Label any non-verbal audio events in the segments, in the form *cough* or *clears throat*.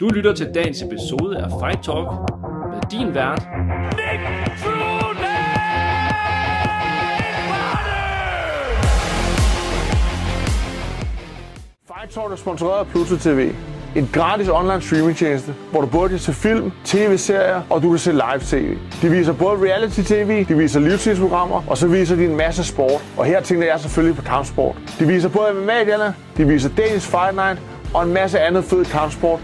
Du lytter til dagens episode af Fight Talk med din vært, Nick Fight Talk er sponsoreret af Pluto TV. En gratis online streamingtjeneste, hvor du både kan se film, tv-serier og du kan se live-tv. De viser både reality-tv, de viser livstidsprogrammer, og så viser de en masse sport. Og her tænker jeg selvfølgelig på kampsport. De viser både MMA-derne, de viser Danish Fight Night og en masse andet fed kampsport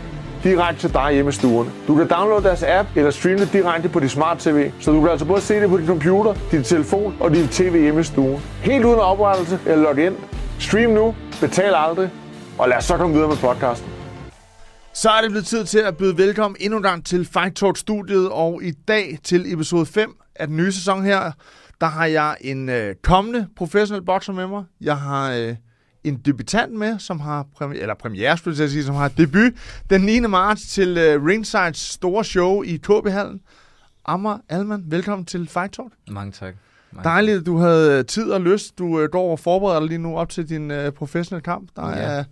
direkte til dig hjemme i stuen. Du kan downloade deres app eller streame det direkte på din smart TV, så du kan altså både se det på din computer, din telefon og din tv hjemme i stuen. Helt uden oprettelse eller log ind. Stream nu, betal aldrig, og lad os så komme videre med podcasten. Så er det blevet tid til at byde velkommen endnu en gang til Fight Talk studiet, og i dag til episode 5 af den nye sæson her, der har jeg en øh, kommende professionel bokser med mig. Jeg har øh, en debutant med, som har premiere, eller premiere, skulle jeg sige, som har debut den 9. marts til øh, Ringsides store show i KB-hallen. Ammer Alman, velkommen til Fight Talk. Mange tak. Mange Dejligt, at du havde tid og lyst. Du øh, går og forbereder dig lige nu op til din øh, professionelle kamp. Der Ja. er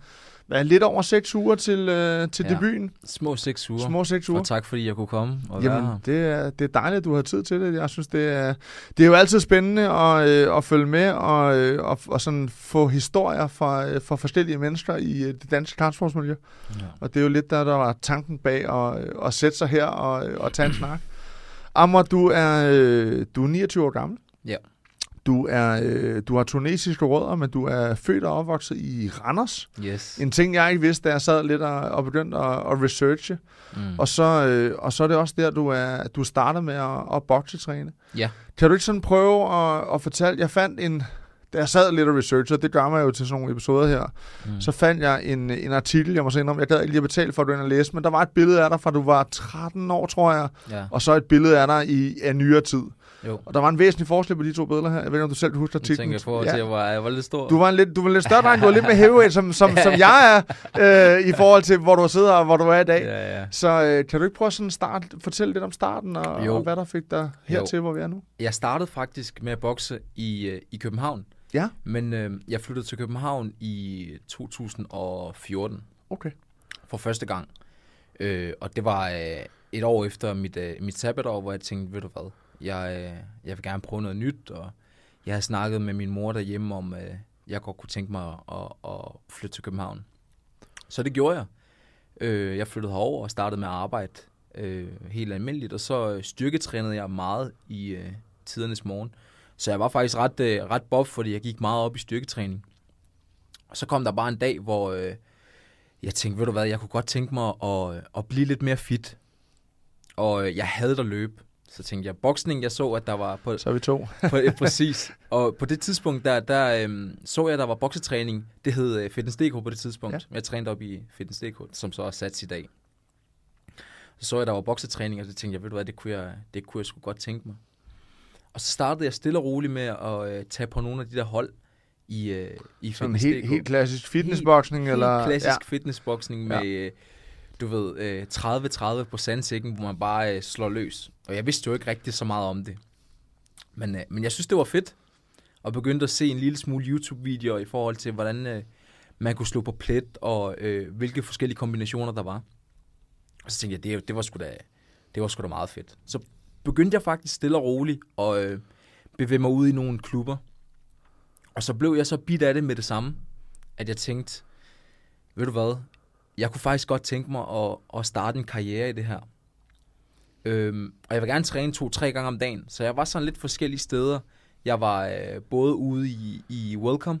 hvad, lidt over 6 uger til, øh, til Ja. debuten. Små seks uger. Små 6 uger. Og tak fordi jeg kunne komme og være Jamen, her. det er, det er dejligt, at du har tid til det. Jeg synes, det er, det er jo altid spændende at, øh, at følge med og, øh, og, og sådan få historier fra, øh, fra forskellige mennesker i øh, det danske kampsportsmiljø. Ja. Og det er jo lidt der, der var tanken bag at, øh, at sætte sig her og, øh, og tage en snak. Ammer, du er, øh, du er 29 år gammel. Ja. Du, er, øh, du har tunesiske rødder, men du er født og opvokset i Randers. Yes. En ting, jeg ikke vidste, da jeg sad lidt og, og begyndte at, at researche. Mm. Og så, øh, og så er det også der, du er du starter med at, at boksetræne. Ja. Kan du ikke sådan prøve at, at fortælle, jeg fandt en, da jeg sad lidt og researchede, det gør man jo til sådan nogle episoder her, Mm. så fandt jeg en, en artikel, jeg må sige om, jeg gad ikke lige at betale for, at du og læse, men der var et billede af dig fra du var 13 år, tror jeg, Ja. og så et billede af dig i af nyere tid. Jo. Og der var en væsentlig forskel på de to billeder her. Jeg ved ikke, om du selv husker Jeg artiklen. tænker på, at jeg var, jeg var lidt stor. Du var en lidt, du var lidt større dreng, du var lidt mere heavyweight, som, som, *laughs* som jeg er, øh, i forhold til, hvor du sidder og hvor du er i dag. Ja, ja. Så øh, kan du ikke prøve sådan start, fortælle lidt om starten, og, Jo. og hvad der fik dig hertil, hvor vi er nu? Jeg startede faktisk med at bokse i, øh, i København. Ja. Men øh, jeg flyttede til København i 2014 Okay. for første gang. Øh, og det var øh, et år efter mit, øh, mit sabbatår, hvor jeg tænkte, ved du hvad, jeg, øh, jeg vil gerne prøve noget nyt, og jeg har snakket med min mor derhjemme om, at jeg godt kunne tænke mig at, at flytte til København. Så det gjorde jeg. Øh, jeg flyttede herover og startede med at arbejde øh, helt almindeligt, og så øh, styrketrænede jeg meget i øh, tidernes morgen. Så jeg var faktisk ret, øh, ret bob, fordi jeg gik meget op i styrketræning. Og så kom der bare en dag, hvor øh, jeg tænkte, ved du hvad, jeg kunne godt tænke mig at, at blive lidt mere fit. Og øh, jeg havde at løbe. Så tænkte jeg, boksning, jeg så, at der var på, Så er vi to. *laughs* på, ja, præcis. Og på det tidspunkt, der, der øhm, så jeg, at der var boksetræning. Det hed øh, Fitness.dk på det tidspunkt. Ja. Ja. Jeg trænede op i Fitness.dk, som så er sat i dag. Så så jeg, at der var boksetræning, og så tænkte jeg, ved du hvad, det kunne jeg, det kunne jeg sgu godt tænke mig. Og så startede jeg stille og roligt med at øh, tage på nogle af de der hold i, øh, i Sådan helt, helt klassisk fitnessboksning, Helt eller... klassisk Ja. ja. fitnessboksning med, øh, du ved, øh, 30-30 på sandsækken, hvor man bare øh, slår løs. Og jeg vidste jo ikke rigtig så meget om det. Men, øh, men jeg synes, det var fedt. Og begyndte at se en lille smule YouTube-videoer i forhold til, hvordan man kunne slå på plet, og øh, hvilke forskellige kombinationer der var. Og så tænkte jeg, det, det, var sgu da, det var sgu da meget fedt. Så begyndte jeg faktisk stille og roligt at øh, bevæge mig ud i nogle klubber. Og så blev jeg så bit af det med det samme, at jeg tænkte, ved du hvad, jeg kunne faktisk godt tænke mig at, at starte en karriere i det her. Øhm, og jeg vil gerne træne to-tre gange om dagen, så jeg var sådan lidt forskellige steder. Jeg var øh, både ude i, i Welcome,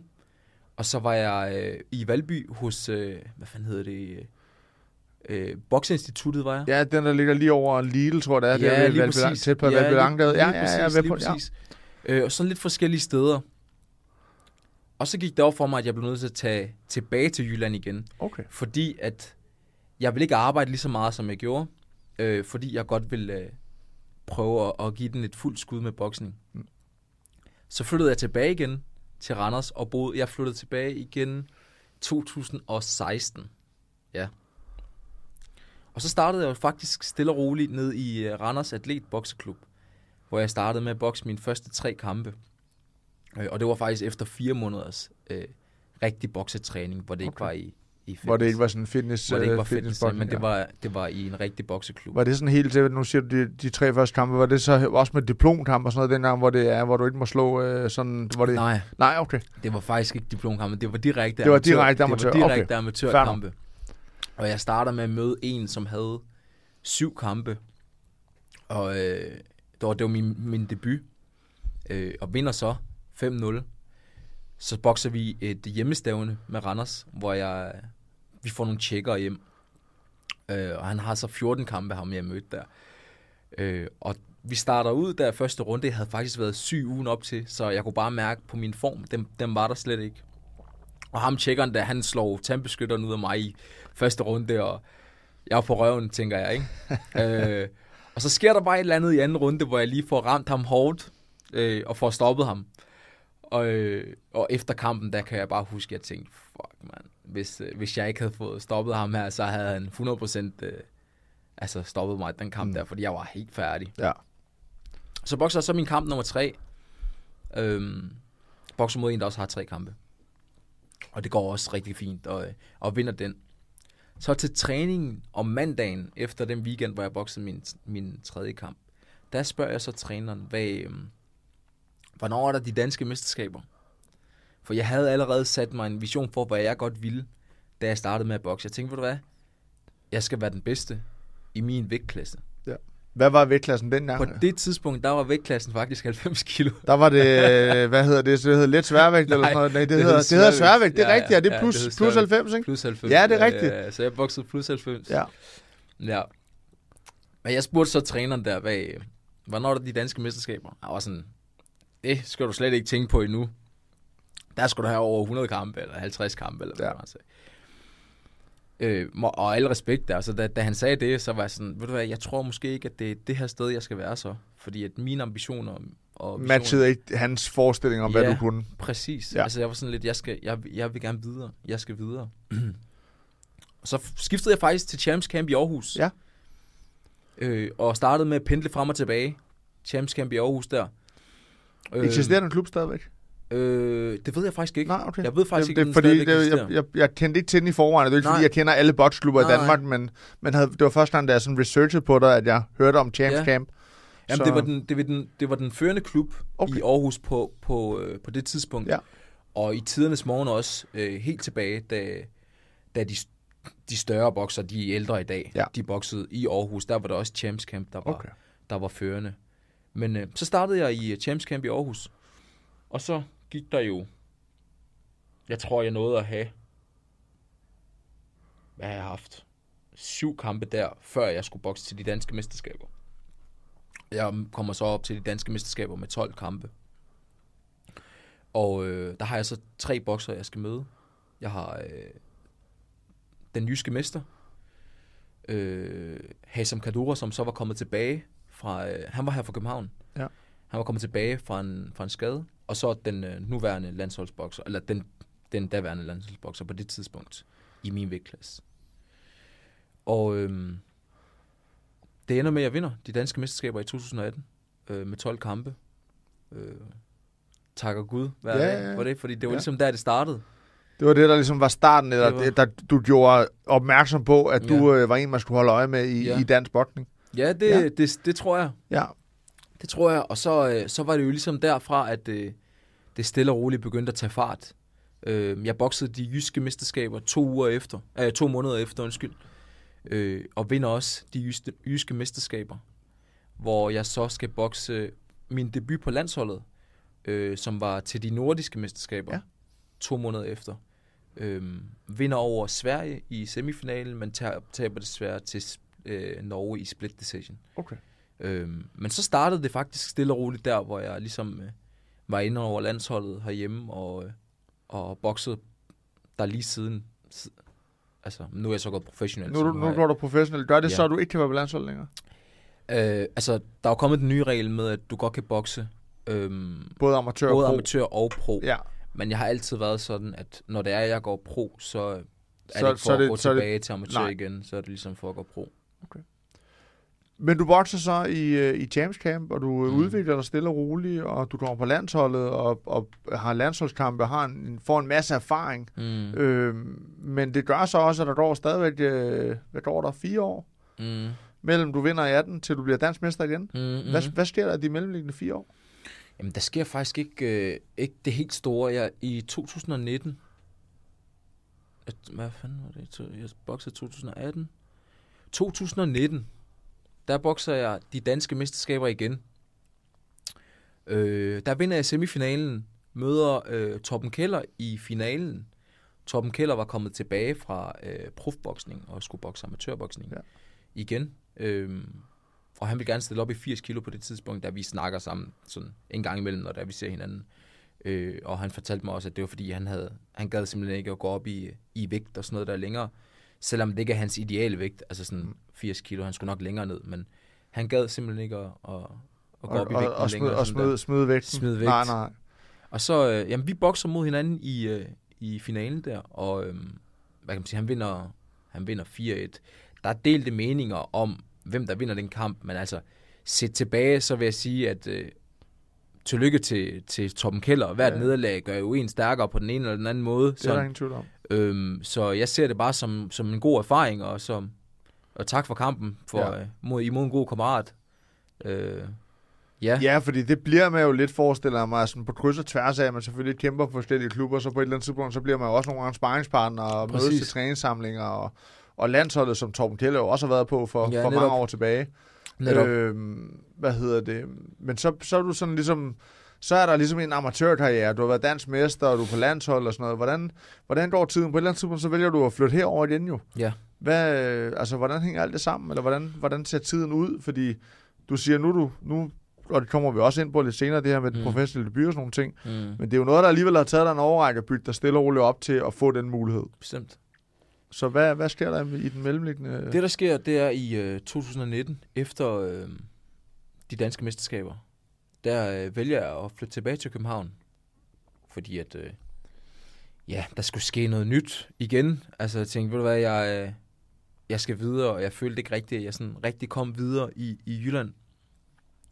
og så var jeg øh, i Valby hos, øh, hvad fanden hedder det, øh, Bokseinstituttet var jeg. Ja, den der ligger lige over Lidl, tror jeg det er. Ja, der ved lige Valby- præcis. Tæt på Ja, Valby lige- Langgade. Ja, lige ja, ja, er præcis, ved lige på, ja. præcis. Øh, og sådan lidt forskellige steder. Og så gik det op for mig, at jeg blev nødt til at tage tilbage til Jylland igen. Okay. Fordi at jeg vil ikke arbejde lige så meget, som jeg gjorde. Øh, fordi jeg godt vil øh, prøve at, at give den et fuldt skud med boksning. Så flyttede jeg tilbage igen til Randers, og boede, jeg flyttede tilbage igen 2016. Ja. Og så startede jeg jo faktisk stille og roligt ned i øh, Randers Atlet Bokseklub, hvor jeg startede med at bokse mine første tre kampe. Øh, Og det var faktisk efter fire måneders øh, rigtig boksetræning, hvor det ikke Okay. var i, i Hvor det fitness. ikke var sådan fitness, hvor det ikke øh, var fitness, fitnessboxing, men det var, det var i en rigtig bokseklub. Var det sådan helt til, nu siger du de, de tre første kampe, var det så også med diplomkamp og sådan noget dengang, hvor det er, hvor du ikke må slå øh, sådan, hvor det... Nej, Nej, okay. det var faktisk ikke diplomkampe, det var direkte Det var amatør. direkte amatør, Det var okay. direkte amatørkampe. Og jeg starter med at møde en, som havde syv kampe. Og øh, det, var, det var min, min debut. Øh, og vinder så 5-0. Så bokser vi et hjemmestævne med Randers, hvor jeg, vi får nogle tjekker hjem. Øh, og han har så 14 kampe, ham jeg mødte der. Øh, og vi starter ud der første runde. Jeg havde faktisk været syg ugen op til, så jeg kunne bare mærke på min form, den, den var der slet ikke. Og ham tjekkeren der, han slår tandbeskytteren ud af mig i første runde, og jeg er på røven, tænker jeg, ikke? *laughs* øh, og så sker der bare et eller andet i anden runde, hvor jeg lige får ramt ham hårdt, øh, og får stoppet ham. Og, øh, og efter kampen, der kan jeg bare huske, at jeg tænkte, fuck man, hvis, øh, hvis jeg ikke havde fået stoppet ham her, så havde han 100% øh, altså stoppet mig i den kamp Mm. der, fordi jeg var helt færdig. Ja. Så bokser så min kamp nummer tre. Øhm, bokser mod en, der også har tre kampe. Og det går også rigtig fint, og, og vinder den. Så til træningen om mandagen, efter den weekend, hvor jeg boksede min, min tredje kamp, der spørger jeg så træneren, hvad, øhm, hvornår er der de danske mesterskaber? For jeg havde allerede sat mig en vision for, hvad jeg godt ville, da jeg startede med at bokse. Jeg tænkte, ved du hvad? Jeg skal være den bedste i min vægtklasse. Hvad var vægtklassen dengang? På det tidspunkt, der var vægtklassen faktisk 90 kilo. Der var det, *laughs* hvad hedder det, så det hedder lidt sværvægt eller sådan noget. Nej, det, det hedder, det hedder sværvægt. det er Ja, rigtigt, ja, det er ja, plus, det hedder plus sværvægt. 90, ikke? Plus 90. Ja, det er rigtigt. Ja, så jeg boksede plus 90. Ja. ja. Men jeg spurgte så træneren der, hvad, hvornår er der de danske mesterskaber? Jeg var sådan, det skal du slet ikke tænke på endnu. Der skal du have over 100 kampe, eller 50 kampe, eller hvad Ja. man sagde. Øh, og alle respekt der, så da, da han sagde det, så var jeg sådan, ved du hvad, jeg tror måske ikke, at det er det her sted, jeg skal være så. Fordi at mine ambitioner og visioner- Matchede ikke hans forestilling om, hvad Ja. du kunne. Præcis. Ja. Ja. Altså, jeg var sådan lidt, jeg, skal, jeg, jeg vil gerne videre. Jeg skal videre. *clears throat* og så skiftede jeg faktisk til Champs Camp i Aarhus. Ja. Øh, og startede med at pendle frem og tilbage. Champs Camp i Aarhus der. Øh, Eksisterer den klub stadigvæk? Øh, det ved jeg faktisk ikke. Nej, okay. Jeg ved faktisk det, ikke, det, fordi det, jeg, jeg, jeg kendte ikke til den i forvejen, det er ikke, fordi Nej. jeg kender alle botsklubber i Danmark, men, men havde, det var første gang, da jeg sådan researchede på dig, at jeg hørte om Champs Ja. Camp. Jamen, Så- det, var den, det, var den, det var den førende klub Okay. i Aarhus på, på, øh, på det tidspunkt. Ja. Og i tidernes morgen også, øh, helt tilbage, da, da de, de større bokser, de ældre i dag, Ja. de boksede i Aarhus. Der var der også Champs Camp, der var, Okay. der var førende. Men øh, så startede jeg i øh, Champs Camp i Aarhus. Og så gik der jo, jeg tror, jeg nåede at have, hvad har jeg haft? Syv kampe der, før jeg skulle bokse til de danske mesterskaber. Jeg kommer så op til de danske mesterskaber med 12 kampe. Og øh, der har jeg så tre bokser, jeg skal møde. Jeg har øh, den jyske mester, øh, Hasam Kadura, som så var kommet tilbage fra... Øh, han var her fra København. Ja. Han var kommet tilbage fra en, fra en skade. Og så den øh, nuværende landsholdsbokser, eller den, den daværende landsholdsbokser på det tidspunkt, i min vægtklasse. Og øh, det ender med, at jeg vinder de danske mesterskaber i 2018 øh, med 12 kampe. Øh, takker Gud hver Ja, dag for det, fordi det var Ja. ligesom der, det startede. Det var det, der ligesom var starten, eller Det var- der du gjorde opmærksom på, at du Ja. øh, var en, man skulle holde øje med i, Ja. i dansk boksning. Ja, det, Ja. ja. Det, det tror jeg. Ja, Det tror jeg. Og så, øh, så var det jo ligesom derfra, at øh, det stille og roligt begyndte at tage fart. Øh, jeg boksede de jyske mesterskaber to uger efter, øh, to måneder efter, undskyld. Øh, og vinder også de jyske, jyske mesterskaber, hvor jeg så skal bokse min debut på landsholdet, øh, som var til de nordiske mesterskaber, Ja. to måneder efter. Øh, vinder over Sverige i semifinalen, men taber desværre til øh, Norge i split decision. okay. Øhm, men så startede det faktisk stille og roligt der, hvor jeg ligesom øh, var inde over landsholdet herhjemme og, øh, og boksede der lige siden. Si- Altså, nu er jeg så gået professionelt. Nu, så nu, nu går du professionelt. Gør det Ja. så, at du ikke kan være på landsholdet længere? Øh, altså, der er jo kommet den nye regel med, at du godt kan bokse øhm, Både amatør både og pro. amatør og pro. Ja, Men jeg har altid været sådan, at når det er, at jeg går pro, så er Så- det ikke så for er at det- gå så er det- tilbage til amatør nej. igen. Så er det ligesom for at gå pro. Men du bokser så i, øh, i Champs Camp, og du mm. Mm. udvikler dig stille og roligt, og du kommer på landsholdet, og, og har landsholdskampe, og har en, får en masse erfaring. Mm. Øh, men det gør så også, at der går stadigvæk, øh, hvad går der, fire år, Mm. mellem du vinder i 18, til du bliver dansk mester igen. Mm. Mm. Hvad, hvad sker der i de mellemliggende fire år? Jamen, der sker faktisk ikke, øh, ikke det helt store. Jeg, I 2019... at- Hvad fanden var det? Jeg boxede 2018. 2019, der bokser jeg de danske mesterskaber igen. Øh, der vinder jeg semifinalen, møder øh, Torben Keller i finalen. Torben Keller var kommet tilbage fra øh, profboksning og skulle bokse amatørboksning Ja. igen. Øhm, og han vil gerne stille op i 80 kilo på det tidspunkt, da vi snakker sammen sådan en gang imellem, når der vi ser hinanden. Øh, og han fortalte mig også, at det var fordi, han havde han gad simpelthen ikke at gå op i, i vægt og sådan noget der længere. Selvom det ikke er hans ideale vægt, altså sådan 80 kilo, han skulle nok længere ned, men han gad simpelthen ikke at, at, at gå op i og, vægten og, smid, længere. og sådan der. smid, smid vægten. Smid vægt. Nej, nej. Og så, øh, jamen, vi bokser mod hinanden i, øh, i finalen der, og øh, hvad kan man sige, han vinder, han vinder 4-1. Der er delte meninger om, hvem der vinder den kamp, men altså, set tilbage, så vil jeg sige, at øh, tillykke til, til Torben Keller. Hvert Ja. nederlag gør jo en stærkere på den ene eller den anden måde. Det er der Så, ingen tvivl om. Øhm, så jeg ser det bare som, som en god erfaring, og, som, og tak for kampen for, Ja. øh, mod, imod en god kammerat. Øh, ja. Ja, fordi det bliver man jo lidt, forestiller mig, sådan på kryds og tværs af, at man selvfølgelig kæmper for forskellige klubber, så på et eller andet tidspunkt, så bliver man jo også nogle gange sparringspartner og mødes Præcis. til træningssamlinger, og, og landsholdet, som Torben Kjell jo også har været på for, Ja, for mange år tilbage. Netop. Øhm, hvad hedder det? Men så, så er du sådan ligesom, så er der ligesom en amatørkarriere. Du har været dansk mester, og du er på landshold og sådan noget. Hvordan, hvordan går tiden? På et eller andet tidspunkt, så vælger du at flytte herover igen jo. Ja. Hvad, øh, altså, hvordan hænger alt det sammen? Eller hvordan, hvordan ser tiden ud? Fordi du siger, nu, du, nu og det kommer vi også ind på lidt senere, det her med. Mm. professionelle debut og sådan nogle ting. Mm, Men det er jo noget, der alligevel har taget dig en overrække at bygge dig stille og roligt op til at få den mulighed. bestemt. Så hvad, hvad sker der i den mellemliggende... Det, der sker, det er i øh, 2019, efter øh, de danske mesterskaber, der øh, vælger jeg at flytte tilbage til København. Fordi at, øh, ja, der skulle ske noget nyt igen. Altså, jeg tænkte, ved du hvad, jeg, øh, jeg skal videre, og jeg følte ikke rigtigt, at jeg sådan rigtig kom videre i, i Jylland.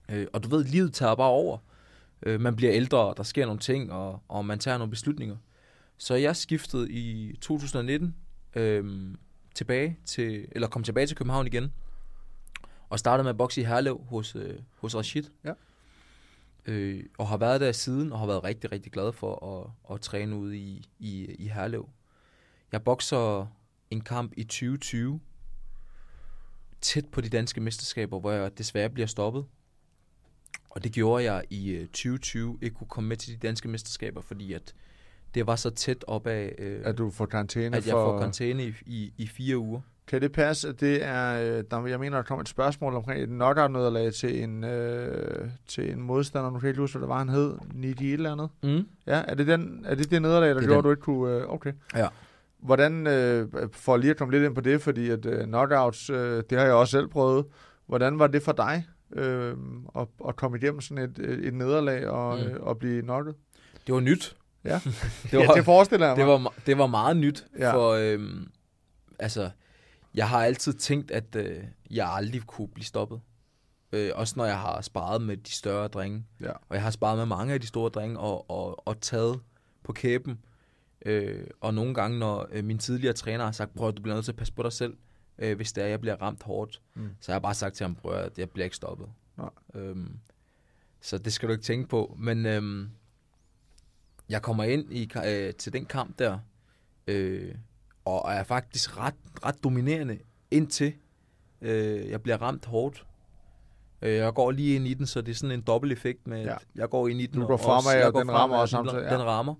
Øh, og du ved, livet tager bare over. Øh, man bliver ældre, og der sker nogle ting, og, og man tager nogle beslutninger. Så jeg skiftede i 2019 øh, tilbage til, eller kom tilbage til København igen, og startede med at bokse i Herlev hos, øh, hos Rashid. Ja. Øh, og har været der siden, og har været rigtig, rigtig glad for at, at træne ude i, i, i Herlev. Jeg bokser en kamp i 2020, tæt på de danske mesterskaber, hvor jeg desværre bliver stoppet. Og det gjorde jeg i øh, 2020, ikke kunne komme med til de danske mesterskaber, fordi at det var så tæt op af, øh, at du får karantæne at jeg for... får karantæne i, i, i fire uger. Kan det passe, at det er... øh, Der, jeg mener, der kom et spørgsmål omkring et knockout-nederlag til en, øh, til en modstander. Nu kan jeg ikke huske, hvad det var, han hed. Nidi et eller andet. Mm. Ja, er det, den, er det det nederlag, der Det gjorde, den. du ikke kunne... Øh, okay. Ja. Hvordan, øh, for lige at komme lidt ind på det, fordi at øh, knockouts, øh, det har jeg også selv prøvet. Hvordan var det for dig øh, at, at komme igennem sådan et, et et nederlag og, Mm. øh, og blive knocket? Det var nyt. Ja. det *laughs* var, ja, det forestiller jeg mig. det var, det var meget nyt, Ja. for øhm, altså, jeg har altid tænkt, at øh, jeg aldrig kunne blive stoppet. Øh, også når jeg har sparet med de større drenge. Ja. Og jeg har sparet med mange af de store drenge og, og, og taget på kæben. Øh, og nogle gange, når øh, min tidligere træner har sagt, prøv at du bliver nødt til at passe på dig selv, øh, hvis det er, jeg bliver ramt hårdt. Mm. Så jeg har bare sagt til ham, prøv at jeg bliver ikke stoppet. Nej. Øhm, så det skal du ikke tænke på. Men øhm, jeg kommer ind i, øh, til den kamp der, øh, og er faktisk ret, ret dominerende indtil øh, jeg bliver ramt hårdt. Øh, jeg går lige ind i den, så det er sådan en dobbelt effekt med, Ja. at jeg går ind i den. Du går og- fremad, jeg og den rammer også samtidig, ja. Den rammer.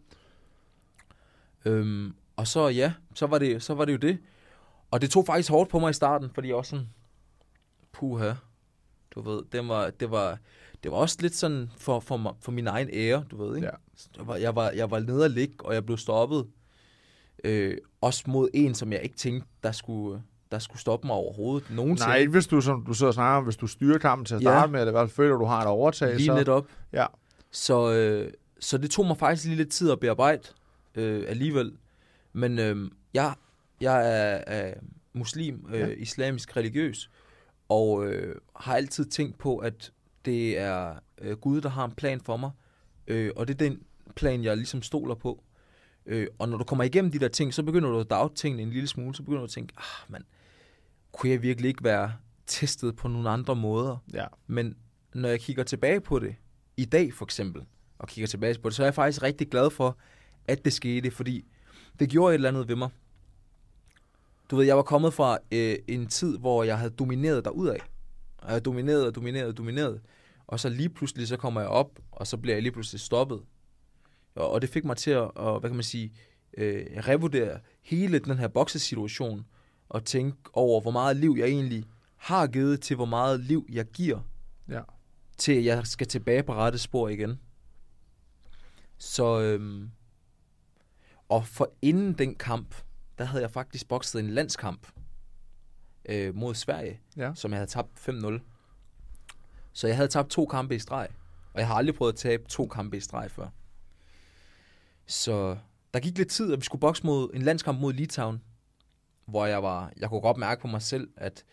Øhm, og så ja, så var, det, så var det jo det. Og det tog faktisk hårdt på mig i starten, fordi jeg også sådan, puha, du ved, det var, det var, det var også lidt sådan for, for, for min egen ære, du ved, ikke? Ja. Jeg, var, jeg, var, jeg var nede at ligge, og jeg blev stoppet. Øh, også mod en, som jeg ikke tænkte, der skulle, der skulle stoppe mig overhovedet nogensinde. Nej, hvis du, som du sidder og snakker hvis du styrer kampen til at Ja. starte med, eller i hvert fald føler, du har et overtag. Lige så, netop. Ja. Så, øh, så det tog mig faktisk lige lidt tid at bearbejde øh, alligevel. Men øh, jeg, jeg er, er muslim, øh, Ja. ja. islamisk religiøs, og øh, har altid tænkt på, at det er øh, Gud, der har en plan for mig, øh, og det er den plan, jeg ligesom stoler på. Øh, og når du kommer igennem de der ting, så begynder du at dage tingene en lille smule, så begynder du at tænke, ah, man, kunne jeg virkelig ikke være testet på nogle andre måder? Ja. Men når jeg kigger tilbage på det, i dag for eksempel, og kigger tilbage på det, så er jeg faktisk rigtig glad for, at det skete, fordi det gjorde et eller andet ved mig. Du ved, jeg var kommet fra øh, en tid, hvor jeg havde domineret derudad. Og jeg havde domineret og domineret og domineret. Og så lige pludselig, så kommer jeg op, og så bliver jeg lige pludselig stoppet. Og, og det fik mig til at, og, hvad kan man sige, øh, revurdere hele den her boksesituation, og tænke over, hvor meget liv jeg egentlig har givet, til hvor meget liv jeg giver, Ja. til at jeg skal tilbage på rette spor igen. Så, øhm, og for inden den kamp, der havde jeg faktisk bokset en landskamp øh, mod Sverige, Ja. som jeg havde tabt 5-0. Så jeg havde tabt to kampe i streg, og jeg har aldrig prøvet at tabe to kampe i streg før. Så der gik lidt tid, og vi skulle bokse mod en landskamp mod Litauen, hvor jeg var, jeg kunne godt mærke på mig selv, at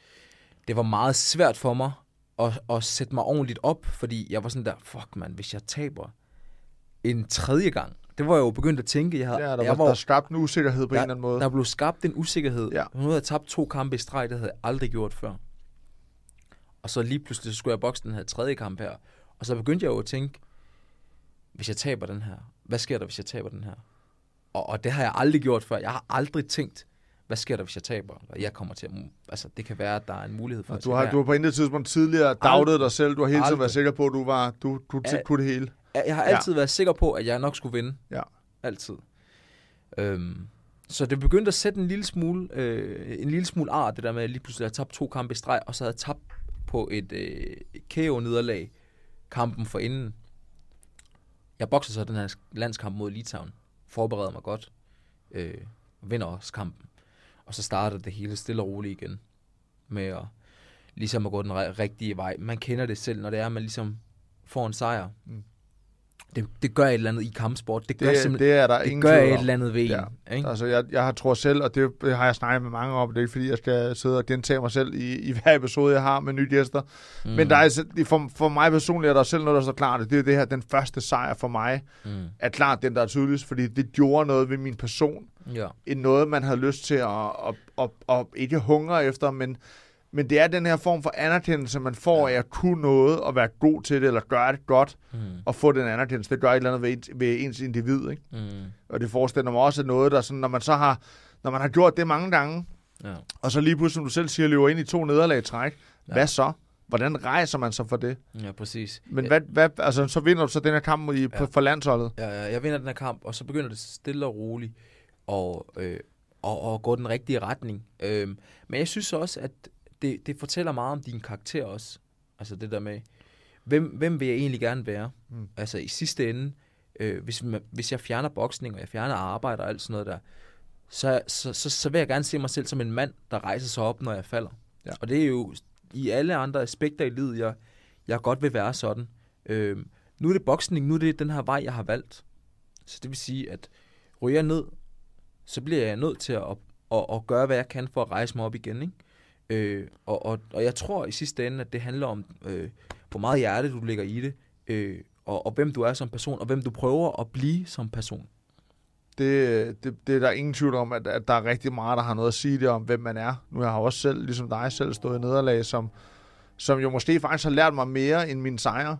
det var meget svært for mig at, at sætte mig ordentligt op, fordi jeg var sådan der, fuck man, hvis jeg taber en tredje gang, det var jeg jo begyndt at tænke, jeg havde, Ja, der jeg var, der skabt en usikkerhed på en eller anden måde. der blev skabt en usikkerhed. Ja. Nu havde jeg tabt to kampe i streg, det havde jeg aldrig gjort før. Og så lige pludselig så skulle jeg bokse den her tredje kamp her. Og så begyndte jeg jo at tænke, hvis jeg taber den her, hvad sker der, hvis jeg taber den her? Og, og det har jeg aldrig gjort før. Jeg har aldrig tænkt, hvad sker der, hvis jeg taber? Og jeg kommer til at, altså det kan være, at der er en mulighed for, Og at du jeg har, du har på intet tidspunkt tidligere doubtet dig selv. Du har hele tiden været sikker på, at du var du, du Ja. kunne det hele. Jeg, jeg har Ja. altid været sikker på, at jeg nok skulle vinde. Ja. Altid. Øhm, så det begyndte at sætte en lille smule, øh, en lille smule art, det der med, at jeg lige pludselig havde tabt to kampe i streg, og så havde jeg tabt på et øh, KO-nederlag kampen for inden. Jeg bokser så den her landskamp mod Litauen. Forbereder mig godt. Øh, vinder også kampen. Og så starter det hele stille og roligt igen. Med at, ligesom at gå den rigtige vej. Man kender det selv, når det er, at man ligesom får en sejr. Mm. Det, det gør et eller andet i kampsport. Det gør Det, simpelthen det er der det ingen gør et eller andet ved Ja. en. Ikke? Altså, jeg, jeg har tror selv, og det har jeg snakket med mange om, det er ikke fordi, jeg skal sidde og gentage mig selv i, i hver episode, jeg har med nye gæster. Mm. Men der er, for, for mig personligt er der selv noget, der står klart. Det er det her, den første sejr for mig, Mm. er klart den, der er tydeligst, fordi det gjorde noget ved min person, Ja. end noget, man havde lyst til at, at, at, at ikke hungre efter, men, men det er den her form for anerkendelse, man får af at kunne noget, og være god til det, eller gøre det godt, Mm. og få den anerkendelse. Det gør et eller andet ved ens, ved ens individ, ikke? Mm. Og det forestiller mig også noget, der sådan, når man så har, når man har gjort det mange gange, Ja. og så lige pludselig, som du selv siger, løber ind i to nederlag i træk, Ja. hvad så? Hvordan rejser man sig for det? ja, præcis. Men hvad, hvad, altså, så vinder du så den her kamp i, Ja. for landsholdet. Ja, ja, jeg vinder den her kamp, og så begynder det stille og roligt og, øh, og, og gå den rigtige retning. Øhm, men jeg synes også, at det, det fortæller meget om din karakter også. Altså det der med, hvem, hvem vil jeg egentlig gerne være? Mm. Altså i sidste ende, øh, hvis, man, hvis jeg fjerner boksning, og jeg fjerner arbejde og alt sådan noget der, så, så, så, så vil jeg gerne se mig selv som en mand, der rejser sig op, når jeg falder. Ja. Og det er jo i alle andre aspekter i livet, jeg, jeg godt vil være sådan. Øhm, nu er det boksning, nu er det den her vej, jeg har valgt. Så det vil sige, at ryger jeg ned, så bliver jeg nødt til at, at, at gøre, hvad jeg kan for at rejse mig op igen. Ikke? Øh, og, og, og jeg tror i sidste ende, at det handler om, øh, hvor meget hjerte du lægger i det, øh, og, og hvem du er som person, og hvem du prøver at blive som person. Det, det, det er der ingen tvivl om, at, at der er rigtig meget, der har noget at sige det om, hvem man er. Nu har jeg også selv, ligesom dig selv, stået i nederlag, som, som jo måske faktisk har lært mig mere end mine sejre.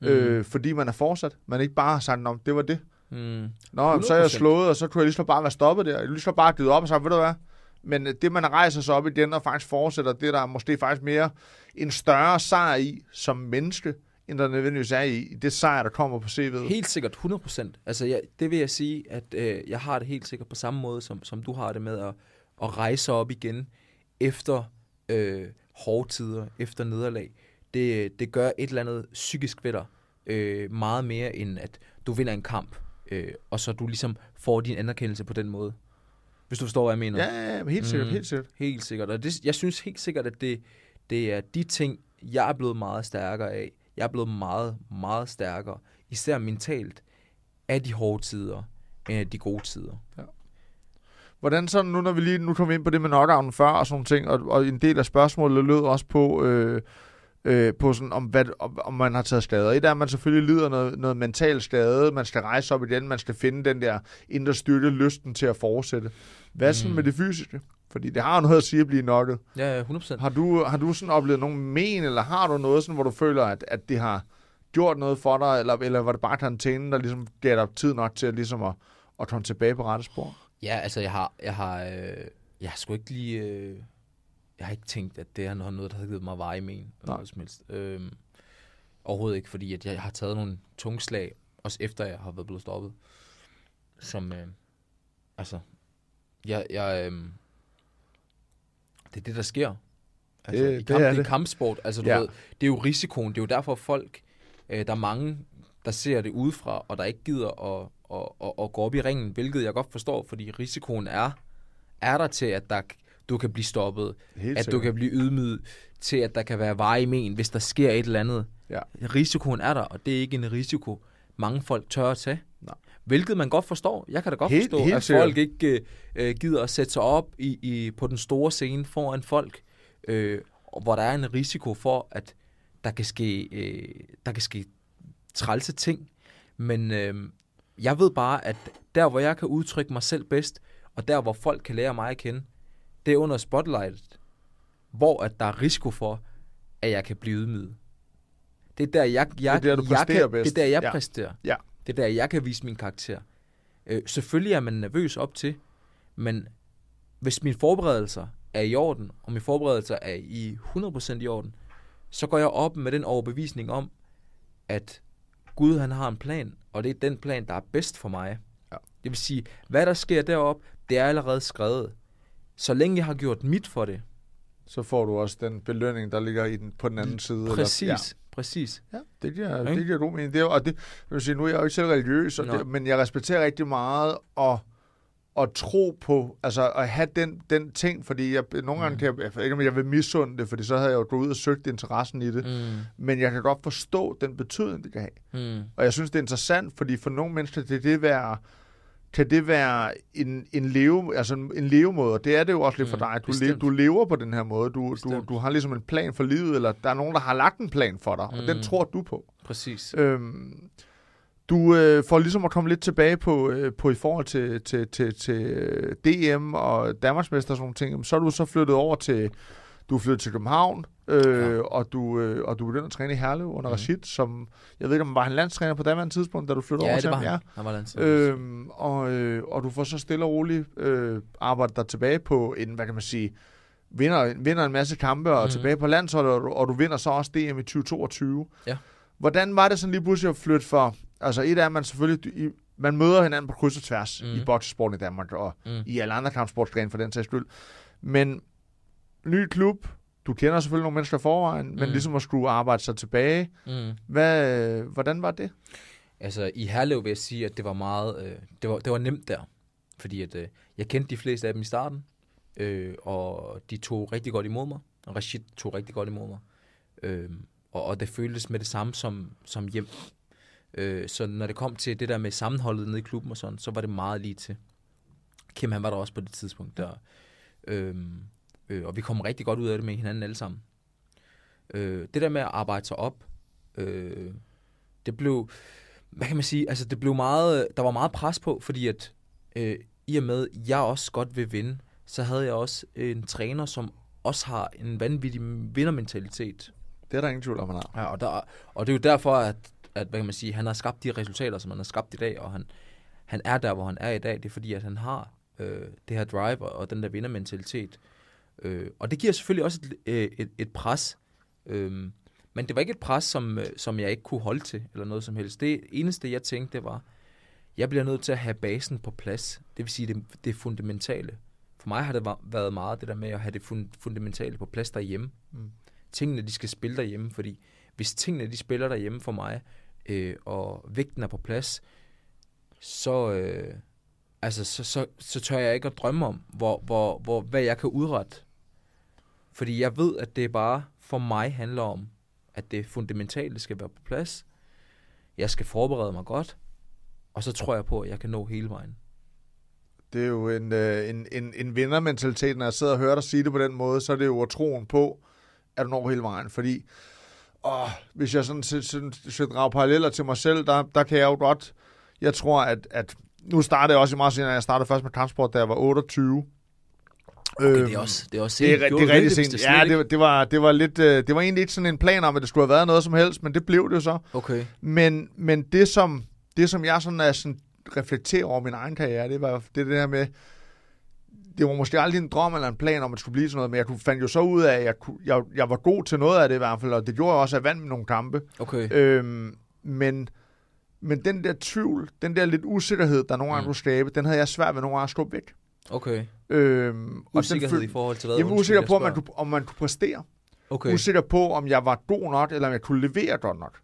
Mm. Øh, fordi man er fortsat. Man ikke bare har sagt, Nå, det var det. Mm. Nå, jamen, så er jeg 100%. slået, og så kunne jeg lige så bare være stoppet der. Jeg lige så bare givet op og sagt, ved du hvad? Men øh, det, man rejser sig op igen og faktisk fortsætter, det er måske faktisk mere en større sejr i som menneske, end der nødvendigvis er i det sejr, der kommer på CV'et. Helt sikkert, 100%. Altså, jeg, det vil jeg sige, at øh, jeg har det helt sikkert på samme måde, som, som du har det med at, at rejse op igen efter øh, hårde tider, efter nederlag. Det, det gør et eller andet psykisk ved dig øh, meget mere, end at du vinder en kamp, øh, og så du ligesom får din anerkendelse på den måde. Hvis du forstår, hvad jeg mener. Ja, ja, ja, helt sikkert, Mm. helt sikkert. Helt sikkert. Og det, jeg synes helt sikkert, at det, det er de ting, jeg er blevet meget stærkere af. Jeg er blevet meget, meget stærkere, især mentalt, af de hårde tider, end af de gode tider. Hvordan så nu, når vi lige nu kom ind på det med knockouten før og sådan nogle ting, og, og en del af spørgsmålet lød også på, øh, øh, på sådan, om, hvad, om, om man har taget skader. Er, at man selvfølgelig lider noget, noget mental skade, man skal rejse op igen, man skal finde den der indre styrke, lysten til at fortsætte. Hvad sådan Mm. med det fysiske? Fordi det har jo noget at sige at blive knocket. Ja, ja, 100%. Har du, har du sådan oplevet nogle men, eller har du noget, sådan, hvor du føler, at, at det har gjort noget for dig, eller, eller var det bare karantænen, der ligesom gav dig tid nok til at, ligesom at, at komme tilbage på rette spor? Ja, altså jeg har, jeg har, øh, jeg har sgu ikke lige, øh, jeg har ikke tænkt, at det er noget, der har givet mig veje men, eller Nej. noget som helst. Øhm, overhovedet ikke, fordi at jeg har taget nogle tunge slag, også efter jeg har været blevet stoppet, som, øh, altså, jeg, jeg, øh, det er det, der sker. Altså, Det- i kamp, det er det. kampsport, altså du ja. ved, det er jo risikoen, det er jo derfor folk, øh, der er mange, der ser det udefra, og der ikke gider at, at, at, at gå op i ringen, hvilket jeg godt forstår, fordi risikoen er, er der til, at der, du kan blive stoppet, Helt at du kan blive ydmyget, til at der kan være veje i men, hvis der sker et eller andet. Ja. Risikoen er der, og det er ikke en risiko, mange folk tør at tage. Nej. Hvilket man godt forstår. Jeg kan da godt Helt- forstå, helt at sikkert. folk ikke øh, øh, gider at sætte sig op i, i, på den store scene foran folk, øh, hvor der er en risiko for, at der kan ske, øh, der kan ske trælse ting. Men øh, jeg ved bare, at der, hvor jeg kan udtrykke mig selv bedst, og der, hvor folk kan lære mig at kende, det er under spotlightet, hvor at der er risiko for, at jeg kan blive ydmyget. Det er der, jeg, jeg, der, du jeg præsterer kan, bedst. Det er der, jeg Ja. præsterer. Ja. Det er der, jeg kan vise min karakter. Øh, selvfølgelig er man nervøs op til, men hvis mine forberedelser er i orden, og mine forberedelser er i 100% i orden, så går jeg op med den overbevisning om, at Gud han har en plan, og det er den plan, der er bedst for mig. Ja. Det vil sige, hvad der sker derop, det er allerede skrevet. Så længe jeg har gjort mit for det, Så får du også den belønning, der ligger i den, på den anden side. præcis, Eller, ja. præcis. ja. det giver, Ikke? det giver god mening. Det er, og det, jeg vil sige, nu er jeg jo ikke selv religiøs, og det, men jeg respekterer rigtig meget at, at tro på, altså at have den, den ting, fordi jeg, nogle gange Mm. kan jeg, ikke, om jeg vil misunde det, fordi så havde jeg jo gået ud og søgt interessen i det, Mm, men jeg kan godt forstå den betydning, det kan have. mm, Og jeg synes, det er interessant, fordi for nogle mennesker kan det være, kan det være en, en, leve, altså en, en levemåde, og det er det jo også lidt for Mm, dig. Du, le, du lever på den her måde. Du, du, Bestemt. du har ligesom en plan for livet, eller der er nogen, der har lagt en plan for dig, og Mm. den tror du på. præcis. Øhm, du øh, får ligesom at komme lidt tilbage på, øh, på i forhold til, til, til, til øh, DM og Danmarksmester og sådan nogle ting. Så er du så flyttet over til, du er flyttet til København, øh, Ja. og, du, øh, og du begynder at træne i Herlev under Mhm. Rashid, som, jeg ved ikke, om var han landstræner på daværende tidspunkt, da du flyttede Ja, over til ham? han. Han var landstræner. Øhm, og, øh, og du får så stille og roligt øh, arbejdet dig tilbage på en, hvad kan man sige, vinder, vinder en masse kampe og Mhm. mm. tilbage på landsholdet, og, du- og du vinder så også DM i 2022. Ja. Hvordan var det sådan lige pludselig at flytte for, altså et er, at man selvfølgelig, i, man møder hinanden på kryds og tværs mm. Mhm. i boksesporten i Danmark, og Mm. i alle andre kampsportsgrene for den sags skyld. Men ny klub, du kender selvfølgelig nogle mennesker forvejen, mm. men ligesom at skulle arbejde sig tilbage. Mm. Hvad, hvordan var det? Altså, i Herlev vil jeg sige, at det var meget, øh, det, var, det var nemt der. Fordi at, øh, jeg kendte de fleste af dem i starten, øh, og de tog rigtig godt imod mig, og Rashid tog rigtig godt imod mig. Øh, og, og det føltes med det samme som, som hjem. Øh, så når det kom til det der med sammenholdet nede i klubben og sådan, så var det meget lige til. Kim, han var der også på det tidspunkt der. Øh, øh, og vi kom rigtig godt ud af det med hinanden alle sammen. Øh, det der med at arbejde sig op, øh, det blev, hvad kan man sige, altså det blev meget, der var meget pres på, fordi at øh, i og med, jeg også godt vil vinde, så havde jeg også en træner, som også har en vanvittig vindermentalitet. Det er der ingen tvivl om, han har. Ja, og, der, og det er jo derfor, at, at hvad kan man sige, han har skabt de resultater, som han har skabt i dag, og han, han er der, hvor han er i dag. Det er fordi, at han har øh, det her drive og, og den der vindermentalitet. Øh, og det giver selvfølgelig også et, øh, et, et pres. Øh, men det var ikke et pres, som, øh, som jeg ikke kunne holde til, eller noget som helst. Det eneste, jeg tænkte, det var, jeg bliver nødt til at have basen på plads. Det vil sige, det, det fundamentale. For mig har det været meget det der med at have det fun- fundamentale på plads derhjemme. Mm. Tingene, de skal spille derhjemme, fordi hvis tingene, de spiller derhjemme for mig, øh, og vægten er på plads, så, øh, altså, så, så, så tør jeg ikke at drømme om, hvor, hvor, hvor, hvad jeg kan udrette. Fordi jeg ved, at det bare for mig handler om, at det fundamentale skal være på plads. Jeg skal forberede mig godt, og så tror jeg på, at jeg kan nå hele vejen. Det er jo en, øh, en, en, en vindermentalitet, når jeg sidder og hører dig sige det på den måde, så er det jo troen på, at du når hele vejen. Fordi åh, hvis jeg sådan skal, sådan, skal drage paralleller til mig selv, der, der kan jeg jo godt, jeg tror, at, at nu startede jeg også i meget senere, jeg startede først med kampsport, da jeg var 28. Okay, det er også, det er også det er, sent. det Gjorde er rigtig det, sent. det Ja, det, var- det, var, det var lidt, øh, det var egentlig ikke sådan en plan om, at det skulle have været noget som helst, men det blev det jo så. Okay. Men, men det, som, det, som jeg sådan er sådan reflekterer over min egen karriere, det var det, det der med, det var måske aldrig en drøm eller en plan om, at det skulle blive sådan noget, men jeg kunne- fandt jo så ud af, at jeg, kunne, jeg, jeg var god til noget af det i hvert fald, og det gjorde jeg også, at jeg vandt nogle kampe. Okay. Øhm, men, men den der tvivl, den der lidt usikkerhed, der nogle gange Mm. kunne skabe, den havde jeg svært ved nogle gange at skubbe væk. Okay. Øhm, og den Usikkerhed i forhold til hvad? Undskyld, usikker på, om man, kunne, om man kunne præstere. Okay. Usikker på, om jeg var god nok, eller om jeg kunne levere godt nok.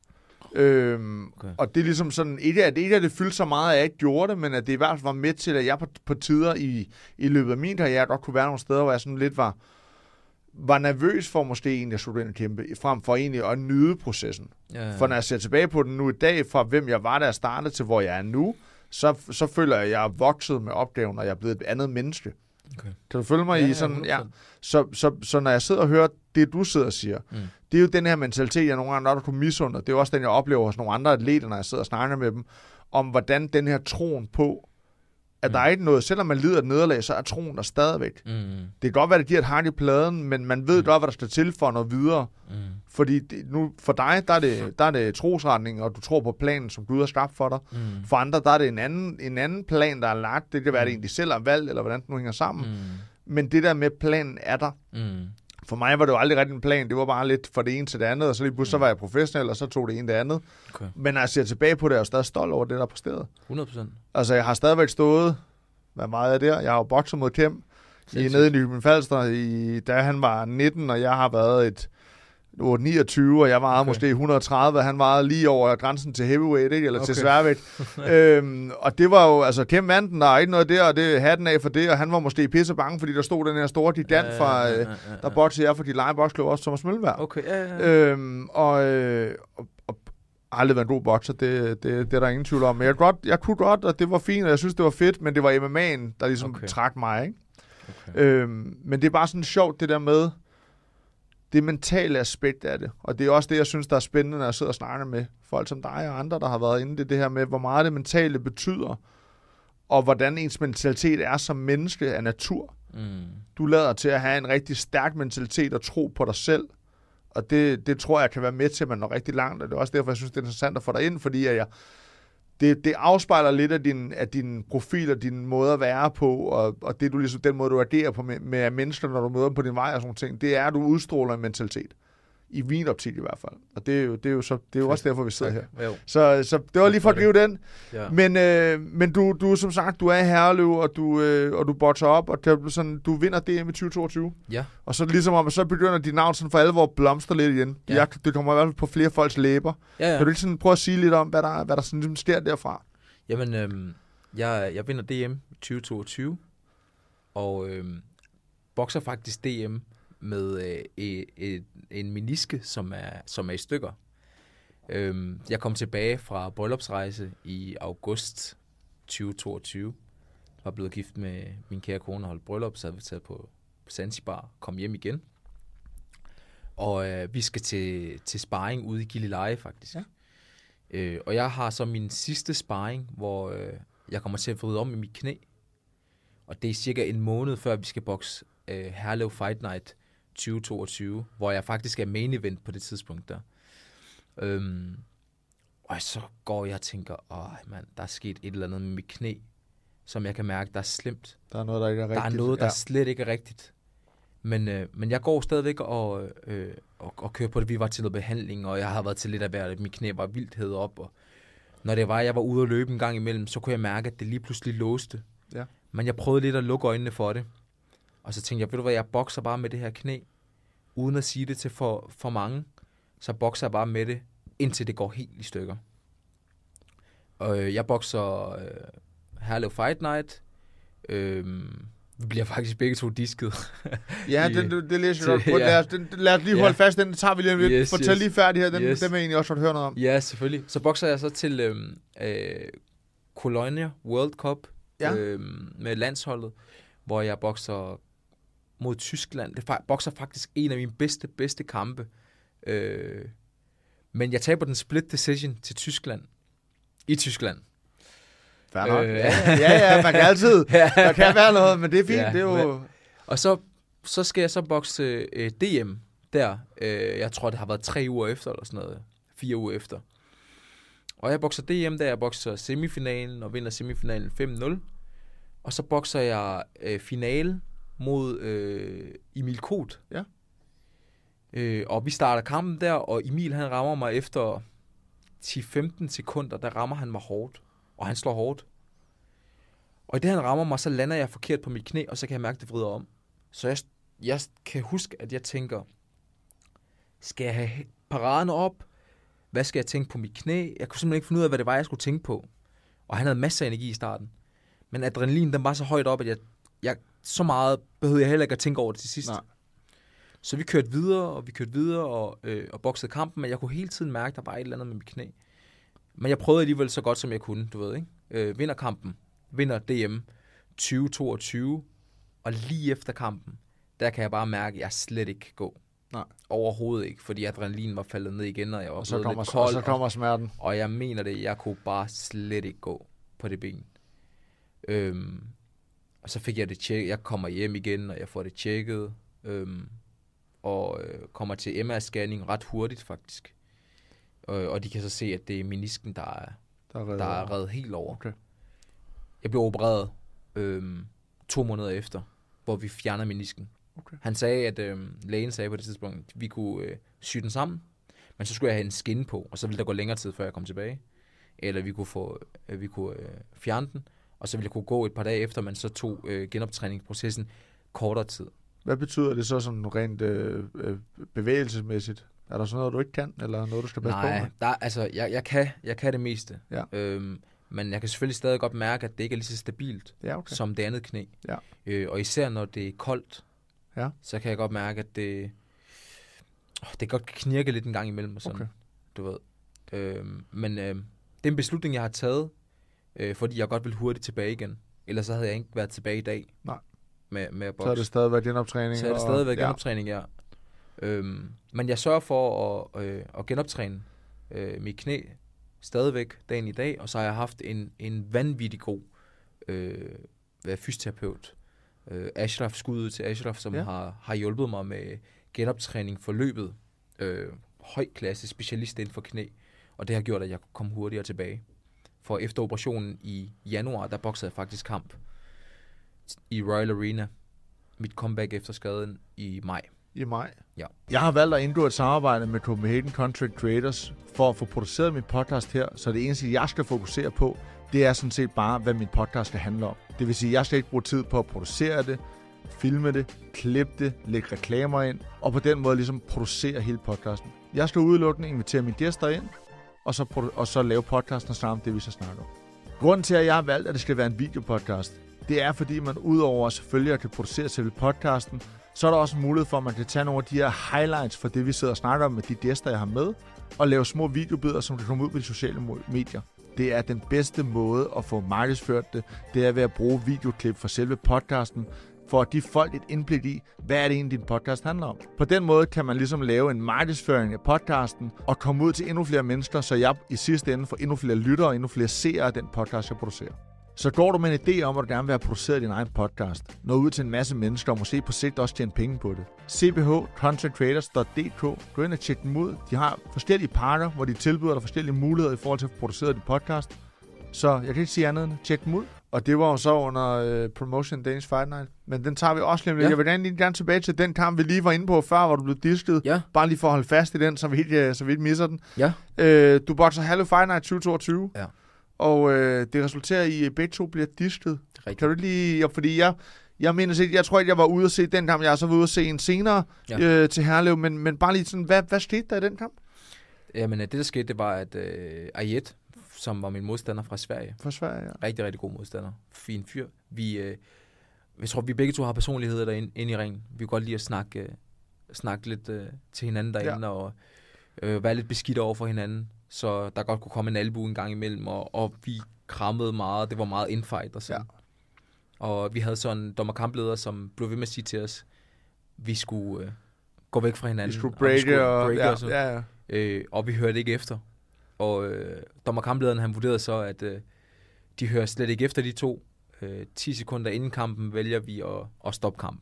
Øhm, Okay. Og det er ligesom sådan, ikke at, ikke at det fyldte så meget, at jeg ikke gjorde det, men at det i hvert fald var med til, at jeg på, på tider i, i løbet af min karriere godt kunne være nogle steder, hvor jeg sådan lidt var, var nervøs for måske egentlig at skulle ind og kæmpe, frem for egentlig at nyde processen. Ja, ja. For når jeg ser tilbage på den nu i dag, fra hvem jeg var, da jeg startede, til hvor jeg er nu, så, så føler jeg, at jeg er vokset med opgaven, og jeg er blevet et andet menneske. Okay. Kan du følge mig Ja, i sådan, ja. 100%. Så, så, så når jeg sidder og hører det, du sidder og siger, mm. det er jo den her mentalitet, jeg nogle gange nok kunne misunde. Det er jo også den, jeg oplever hos nogle andre atleter, når jeg sidder og snakker med dem, om hvordan den her troen på, at Mm. der er ikke noget, selvom man lider et nederlag, så er troen der stadigvæk. Mm. Det kan godt være, at det giver et hak i pladen, men man ved Mm. godt, hvad der skal til for noget videre. Mm. Fordi det, nu, for dig, der er, det, der er det trosretning, og du tror på planen, som Gud har skabt for dig. Mm. For andre, der er det en anden, en anden plan, der er lagt. Det kan være, Mm. det en, de selv har valgt, eller hvordan det nu hænger sammen. Mm. Mm. Men det der med planen er der. Mm. For mig var det jo aldrig rigtig en plan. Det var bare lidt fra det ene til det andet, og så lige pludselig så var jeg professionel, og så tog det ene det andet. Okay. Men når jeg ser tilbage på det, er jeg stadig stolt over det, der er præsteret. 100 procent. Altså, jeg har stadigvæk stået, hvad meget er det? Jeg har jo bokset mod Kjem i, nede i Nykøbing Falster, i, da han var 19, og jeg har været et 8, 29, og jeg vejede Okay. måske 130, og han vejede lige over grænsen til heavyweight, ikke? eller okay. til sværvægt. *laughs* øhm, og det var jo, altså Kjem vandt den, der er ikke noget der, og det hatten af for det, og han var måske pisse bange, fordi der stod den her store gigant fra, øh, der boxede jeg for de lege boksklub også, Thomas Møllenberg. Okay, ja, ja. ja. Øhm, og, øh, og, og aldrig været en god bokser, det, det, det er der ingen tvivl om. Men jeg, godt, jeg kunne godt, og det var fint, og jeg synes, det var fedt, men det var MMA'en, der ligesom okay. trak mig. Ikke? Okay. Øhm, men det er bare sådan sjovt, det der med det mentale aspekt af det. Og det er også det, jeg synes, der er spændende, når jeg sidder og snakker med folk som dig og andre, der har været inde i det, det her med, hvor meget det mentale betyder, og hvordan ens mentalitet er som menneske af natur Mm. du lader til at have en rigtig stærk mentalitet og tro på dig selv. Og det, det tror jeg kan være med til, at man når rigtig langt. Og det er også derfor, jeg synes, det er interessant at få dig ind, fordi jeg, det, det afspejler lidt af din, af din profil og din måde at være på, og, og det du ligesom, den måde, du agerer på med, med mennesker, når du møder dem på din vej og sådan ting, det er, at du udstråler en mentalitet. I min optik i hvert fald. Og det er jo, det er jo, så, det er jo også derfor, vi sidder her. Jo. Så, så det var lige for at Tak gribe den. Ja. Men, øh, men du, du, som sagt, du er i Herlev, og du, øh, og du botcher op, og det sådan, du vinder DM i 2022. Ja. Og så ligesom om, så begynder dit navn sådan for alvor at blomstre lidt igen. Ja. Jeg, det kommer i hvert fald på flere folks læber. Ja, Ja. Kan du ikke sådan prøve at sige lidt om, hvad der, hvad der sådan ligesom sker derfra? Jamen, øhm, jeg, jeg vinder DM i 2022, og øhm, bokser faktisk DM med øh, et, en meniske, som er, som er i stykker. Øhm, jeg kom tilbage fra bryllupsrejse i august 2022. Var blevet gift med min kære kone og holdt bryllup, så havde vi taget på Zanzibar, kom hjem igen. Og øh, vi skal til, til sparring ude i Gilleleje, faktisk. Ja. Øh, og jeg har så min sidste sparring, hvor øh, jeg kommer til at vride om i mit knæ. Og det er cirka en måned før, vi skal bokse øh, Herlev Fight Night 2022, hvor jeg faktisk er main event på det tidspunkt der. Øhm, og så går jeg og tænker, åh mand, der er sket et eller andet med mit knæ, som jeg kan mærke, der er slemt. Der er noget, der ikke er Der rigtigt. er noget, der ja. slet ikke er rigtigt. Men, øh, men jeg går stadigvæk og, øh, og, og kører på det. Vi var til noget behandling, og jeg har været til lidt af hvert. Mit knæ var vildt hed op. Og når det var, jeg var ude at løbe en gang imellem, så kunne jeg mærke, at det lige pludselig låste. Ja. Men jeg prøvede lidt at lukke øjnene for det. Og så tænkte jeg, ved du hvad, jeg bokser bare med det her knæ, uden at sige det til for, for mange. Så bokser jeg bare med det, indtil det går helt i stykker. Og øh, jeg bokser øh, Herlev Fight Night. Øhm, vi bliver faktisk begge to disket. *laughs* Ja, i- den, det, det læser jeg godt på. ja. Lad os, den, lad os lige Ja. holde fast, den tager vi lige lidt. Yes, Fortæl yes. lige færdig her, den, Yes. den vil jeg egentlig også godt høre noget om. ja, selvfølgelig. Så bokser jeg så til øhm, øh, Colonia World Cup Ja. øhm, med landsholdet, hvor jeg bokser mod Tyskland. Det bokser faktisk en af mine bedste, bedste kampe. Øh, men jeg taber den split decision til Tyskland. I Tyskland. Fair nok. Øh. Ja, ja, ja, man kan altid. *laughs* Der kan være noget, men det er fint. Ja, det er jo... Og så, så skal jeg så bokse øh, DM der. Øh, jeg tror, det har været tre uger efter, eller sådan noget. Fire uger efter. Og jeg bokser DM der. Jeg bokser semifinalen og vinder semifinalen 5-0. Og så bokser jeg øh, finale mod øh, Emil Koht. Ja. Øh, og vi starter kampen der, og Emil han rammer mig efter 10-15 sekunder. Der rammer han mig hårdt. Og han slår hårdt. Og i det han rammer mig, så lander jeg forkert på mit knæ, og så kan jeg mærke, det vrider om. Så jeg, jeg kan huske, at jeg tænker, skal jeg have paraderne op? Hvad skal jeg tænke på mit knæ? Jeg kunne simpelthen ikke finde ud af, hvad det var, jeg skulle tænke på. Og han havde masser af energi i starten. Men adrenalin, den var så højt op, at jeg, jeg så meget behøvede jeg heller ikke at tænke over det til sidst. Nej. Så vi kørte videre, og vi kørte videre og, øh, og boksede kampen, men jeg kunne hele tiden mærke, at der var et eller andet med mit knæ. Men jeg prøvede alligevel så godt, som jeg kunne, du ved, ikke? Øh, vinder kampen, vinder DM 2022, og lige efter kampen, der kan jeg bare mærke, at jeg slet ikke gå. Nej. Overhovedet ikke, fordi adrenalin var faldet ned igen, og jeg var Og så kommer, lidt og kold. så kommer smerten. Og jeg mener det, jeg kunne bare slet ikke gå på det ben. Øhm, og så fik jeg det tjekket. Jeg kommer hjem igen, og jeg får det tjekket. Øhm, og øh, kommer til MR-scanning ret hurtigt, faktisk. Øh, og de kan så se, at det er menisken, der er, Der er reddet der er reddet helt over. Okay. Jeg blev opereret øhm, to måneder efter, hvor vi fjerner menisken. Okay. Han sagde, at øhm, lægen sagde på det tidspunkt, at vi kunne øh, sy den sammen, men så skulle jeg have en skinne på, og så ville der gå længere tid, før jeg kom tilbage. Eller vi kunne, få, øh, vi kunne øh, fjerne den, og så ville jeg kunne gå et par dage efter, men så tog øh, genoptræningsprocessen kortere tid. Hvad betyder det så sådan rent øh, øh, bevægelsesmæssigt? Er der sådan noget, du ikke kan, eller noget, du skal passe på Nej, med? der, altså, jeg, jeg, kan, jeg kan det meste. Ja. Øhm, men jeg kan selvfølgelig stadig godt mærke, at det ikke er lige så stabilt, Ja, okay. som det andet knæ. Ja. Øh, og især når det er koldt, Ja. så kan jeg godt mærke, at det, åh, det godt kan knirke lidt en gang imellem. Og sådan, Okay. Du ved. Øhm, men øh, det er en beslutning, jeg har taget, øh, fordi jeg godt vil hurtigt tilbage igen. Ellers så havde jeg ikke været tilbage i dag. Nej. Med, med at Så er det bokse. stadigvæk genoptræning. Så er det og- stadigvæk ja. genoptræning, ja. Øhm, men jeg sørger for at, øh, at genoptræne øh, mit knæ stadigvæk dagen i dag, og så har jeg haft en, en vanvittig god øh, fysioterapeut. Øh, Ashraf, skud til Ashraf, som Ja. har, har hjulpet mig med genoptræning for løbet. Øh, høj klasse specialist inden for knæ, og det har gjort, at jeg kunne komme hurtigere tilbage. For efter operationen i januar, der boksede jeg faktisk kamp i Royal Arena. Mit comeback efter skaden i maj. I maj. Ja. Jeg har valgt at indgå et samarbejde med Copenhagen Content Creators for at få produceret min podcast her, så det eneste, jeg skal fokusere på, det er sådan set bare, hvad min podcast skal handle om. Det vil sige, at jeg skal ikke bruge tid på at producere det, filme det, klippe det, lægge reklamer ind, og på den måde ligesom producere hele podcasten. Jeg skal udelukkende invitere mine gæster ind, og så, og så lave podcasten og snakke om det, vi så snakker om. Grunden til, at jeg har valgt, at det skal være en videopodcast, det er, fordi man udover selvfølgelig at kan producere selve podcasten, så er der også en mulighed for, at man kan tage nogle af de her highlights for det, vi sidder og snakker om med de gæster, jeg har med, og lave små videobidder, som kan komme ud på de sociale medier. Det er den bedste måde at få markedsført det. Det er ved at bruge videoklip fra selve podcasten, for at give folk et indblik i, hvad er det egentlig, din podcast handler om. På den måde kan man ligesom lave en markedsføring af podcasten, og komme ud til endnu flere mennesker, så jeg i sidste ende får endnu flere lyttere og endnu flere seere af den podcast, jeg producerer. Så går du med en idé om, at du gerne vil have produceret din egen podcast, nå ud til en masse mennesker og måske på sigt også tjene penge på det. cbhcontentcreators.dk Gå ind og tjek dem ud. De har forskellige pakker, hvor de tilbyder dig forskellige muligheder i forhold til at få produceret din podcast. Så jeg kan ikke sige andet end tjek dem ud. Og det var jo så under uh, Promotion Danish Fight Night. Men den tager vi også lige om lidt. Ja. Jeg vil gerne, gerne tilbage til den kamp, vi lige var inde på før, hvor du blev disket. Ja. Bare lige for at holde fast i den, så vi ikke, øh, så vi ikke misser den. Ja. Øh, du bokser Hello Fight Night 2022. Ja. Og øh, det resulterer i, at begge to bliver disket. Rigtigt. Kan du ikke lige... Ja, fordi jeg, jeg mener set, jeg tror ikke, jeg var ude at se den kamp. Jeg har så ude at se en senere ja. Ja. øh, til Herlev. Men, men bare lige sådan, hvad, hvad skete der i den kamp Jamen, øh, det der skete, det var, at øh, Ayet, som var min modstander fra Sverige, for Sverige? Ja. rigtig, rigtig god modstander, fin fyr, vi, øh, jeg tror, vi begge to har personligheder derinde inde i ringen. Vi kan godt lide at snakke, øh, snakke lidt øh, til hinanden derinde, ja. og øh, være lidt beskidt over for hinanden, så der godt kunne komme en albu en gang imellem, og, og vi krammede meget, det var meget infight og sådan. Og vi havde sådan en dommerkampleder, som blev ved med at sige til os, vi skulle øh, gå væk fra hinanden. Vi skulle og break, og, breake ja, og sådan. ja, ja. Øh, og vi hørte ikke efter. Og øh, dommerkamplederen, han vurderede så, at øh, de hører slet ikke efter de to. Øh, 10 sekunder inden kampen vælger vi at, at stoppe kampen.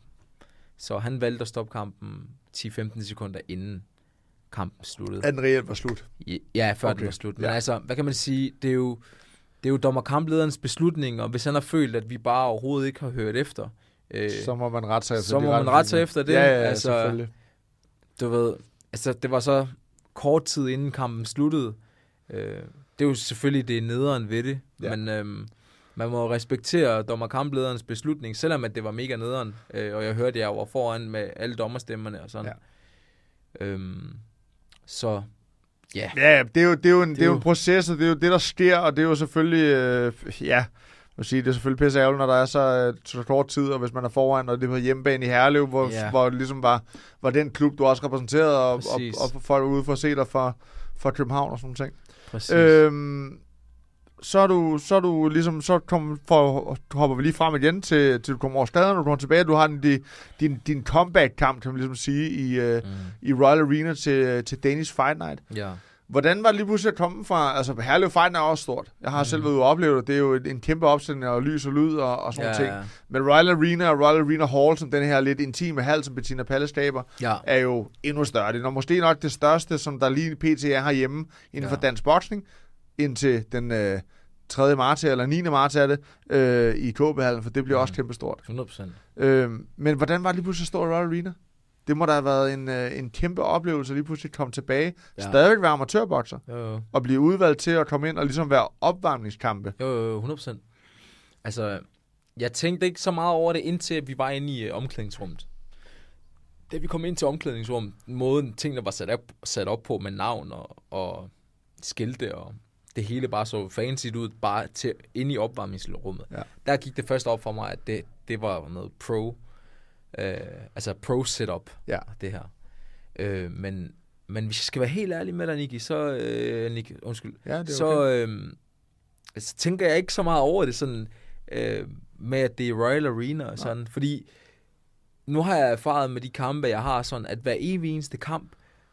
Så han valgte at stoppe kampen 10-15 sekunder inden kampen sluttede. At den reelt var slut. Ja, før okay. Den var slut. Men ja. altså, hvad kan man sige? Det er jo, det er jo dommerkamplederens beslutning, og hvis han har følt, at vi bare overhovedet ikke har hørt efter, øh, Så må man rette sig efter så de må man rette sig efter det. Ja, ja, ja Altså, selvfølgelig. du ved, altså det var så kort tid inden kampen sluttede. Øh, det er jo selvfølgelig det nederen ved det, Ja. men øhm, man må respektere dommerkamplederens beslutning, selvom at det var mega nederen, øh, og jeg hørte, at jeg var foran med alle dommerstemmerne og sådan. Ja. Øhm, så ja, Ja, det er jo, det er jo, en, det er jo en proces, og det er jo det, der sker, og det er jo selvfølgelig, øh, ja, vil sige, det er selvfølgelig pisse ærgerligt, når der er så, øh, så kort tid, og hvis man er foran, og det er på hjemmebane i Herlev, hvor, Ja. hvor det ligesom var, var den klub, du også repræsenterede, og, og, Præcis. og, folk ude for at se dig fra, fra København og sådan nogle ting. Præcis. Øh, Øhm, så er du, så er du ligesom, så kom, for, hopper vi lige frem igen til, til du kommer over staden, og du kommer tilbage, du har din, din, din, comeback-kamp, kan man ligesom sige, i, øh, mm, i Royal Arena til, til Danish Fight Night. ja. Hvordan var det lige pludselig at komme fra... Altså, Herlev Fight er også stort. Jeg har mm. Selv været ude og opleve det. Det er jo en, en kæmpe opstilling og lys og lyd og, og sådan ja, ting. Men Royal Arena og Royal Arena Hall, som den her lidt intime hal, som Bettina Palle skaber, ja. er jo endnu større. Det er måske nok det største, som der lige pt. er herhjemme inden for Ja. dansk boksning, indtil den øh, 3. marts eller 9. marts er det, øh, i KB-hallen, for det bliver Mm. også kæmpe stort. 100%. Øh, men hvordan var det lige pludselig at stå i Royal Arena? Det må da have været en, øh, en kæmpe oplevelse at lige pludselig komme tilbage. Ja. Stadigvæk være amatørbokser Jo, jo. og blive udvalgt til at komme ind og ligesom være opvarmningskampe. Jo, jo, jo, 100%. Altså, jeg tænkte ikke så meget over det, indtil vi var inde i øh, omklædningsrummet. Da vi kom ind til omklædningsrummet, måden tingene var sat op, sat op på med navn og, og skilte, og det hele bare så fancy ud, bare til inde i opvarmningsrummet. Ja. Der gik det først op for mig, at det, det var noget pro, øh, altså pro setup, Ja. det her. Øh, men, men hvis jeg skal være helt ærlig med dig, Niki, så, øh, Nick, undskyld, Ja, det så, okay. øh, så tænker jeg ikke så meget over det sådan, øh, med at det er Royal Arena og sådan, fordi nu har jeg erfaret med de kampe, jeg har sådan, at hver evig eneste kamp,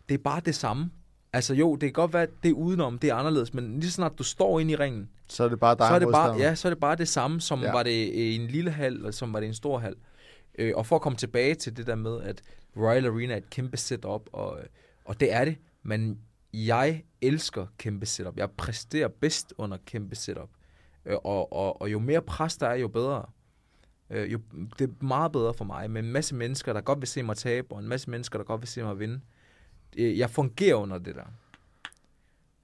det er bare det samme. Altså jo, det kan godt være, at det er udenom, det er anderledes, men lige så snart du står ind i ringen, Så er det bare dig så er det bare, ja, så er det bare det samme, som Ja. var det en lille hal, eller som var det en stor hal. Øh, og for at komme tilbage til det der med, at Royal Arena er et kæmpe setup, og, øh, og det er det, men jeg elsker kæmpe setup. Jeg præsterer bedst under kæmpe setup. Øh, og, og, og jo mere pres der er, jo bedre. Øh, jo, det er meget bedre for mig, med en masse mennesker, der godt vil se mig tabe, og en masse mennesker, der godt vil se mig vinde. Øh, jeg fungerer under det der.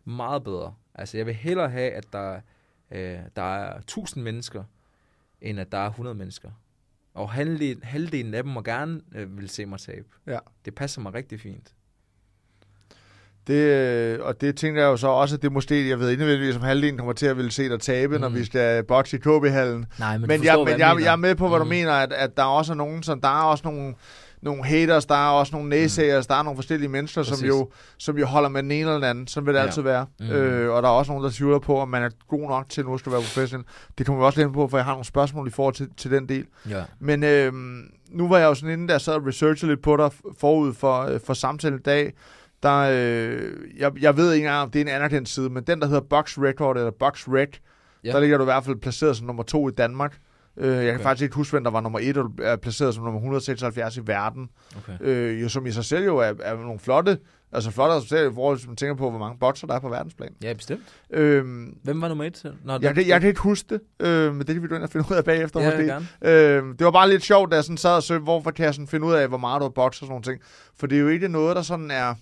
Meget bedre. Altså, jeg vil hellere have, at der, øh, der er 1000 mennesker, end at der er 100 mennesker. Og halvdelen, halvdelen af dem må gerne øh, vil se mig tabe. Ja. Det passer mig rigtig fint. Det, øh, og det tænker jeg jo så også, at det måske, jeg ved ikke nødvendigvis, om halvdelen kommer til at ville se dig tabe, mm. når Mm. vi skal bokse i KB-hallen. Nej, Men, men, jeg, men jeg, jeg er med på, hvad mm. du mener, at, at der er også nogen, som der er også nogle, nogle haters, der er også nogle naysayers, mm. der er nogle forskellige mennesker, som jo, som jo holder med den ene eller den anden. Sådan vil det Ja. altid være. Mm. Øh, og der er også nogen, der tvivler på, om man er god nok til nu at skal være professionel. Det kommer vi også lidt ind på, for jeg har nogle spørgsmål i forhold til, til den del. Ja. Men øh, nu var jeg jo sådan inde, der sad og researchede lidt på dig forud for, øh, for samtalen i dag. Der, øh, jeg, jeg ved ikke engang, om det er en anerkendt side, men den, der hedder Box Record, eller Box Rec. Ja. der ligger du i hvert fald placeret som nummer to i Danmark. Øh, jeg kan Okay. faktisk ikke huske, hvem der var nummer et, og du er placeret som nummer 176 i verden. Okay. Øh, jo, som i sig selv jo er, er nogle flotte, altså flotte resultater i forhold til, hvis man tænker på, hvor mange bokser der er på verdensplan. Ja, bestemt. Øh, Hvem var nummer et? til? Nå, jeg, kan- jeg kan ikke huske det, øh, men det kan vi gå ind og finde ud af bagefter. ja, måske. gerne. Øh, det var bare lidt sjovt, da jeg sådan sad og søgte, hvorfor kan jeg sådan finde ud af, hvor meget du har bokset og sådan nogle ting. For det er jo ikke noget, der sådan er...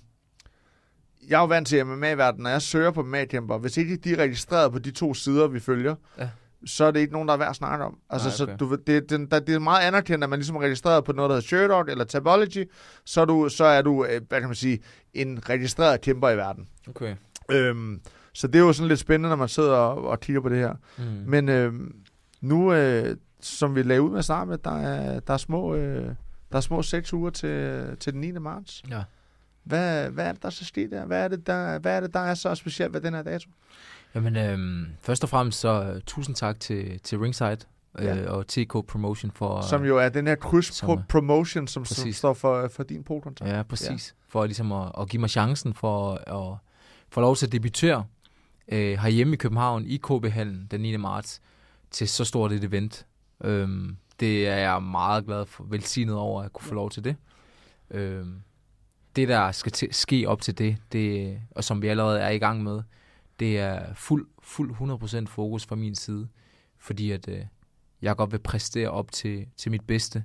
Jeg er jo vant til MMA-verdenen, når jeg søger på MMA-kæmper. Hvis ikke de er registreret på de to sider, vi følger, Ja. Så er det ikke nogen, der er værd at snakke om. Altså, Nej, okay. så du, det, det, der, det er meget anerkendt, at man ligesom er registreret på noget, der hedder Sherdog eller Tabology, så er du, så er du øh, hvad kan man sige, en registreret kæmper i verden. Okay. Øhm, så det er jo sådan lidt spændende, når man sidder og, og kigger på det her. Mm. Men øh, nu, øh, som vi lagde ud med med, der er, der er små, øh, der er små seks uger til, til den 9. marts. Ja. Hvad, hvad er det, der så sker der? Hvad er, det, der? hvad er det, der er så specielt ved den her dato? Jamen, øhm, først og fremmest så uh, tusind tak til, til Ringside øh, Ja. og TK Promotion for... Som jo er den her kryds som pro- promotion, som, står for, for din polkontrakt. Ja, præcis. Ja. For ligesom at, at give mig chancen for at få lov til at debutere øh, herhjemme i København i KB-hallen den 9. marts til så stort et event. Øhm, det er jeg meget glad for, velsignet over at kunne få lov til det. Øhm, det, der skal til, ske op til det, det, og som vi allerede er i gang med, det er fuld, fuld 100% fokus fra min side, fordi at øh, jeg godt vil præstere op til, til mit bedste.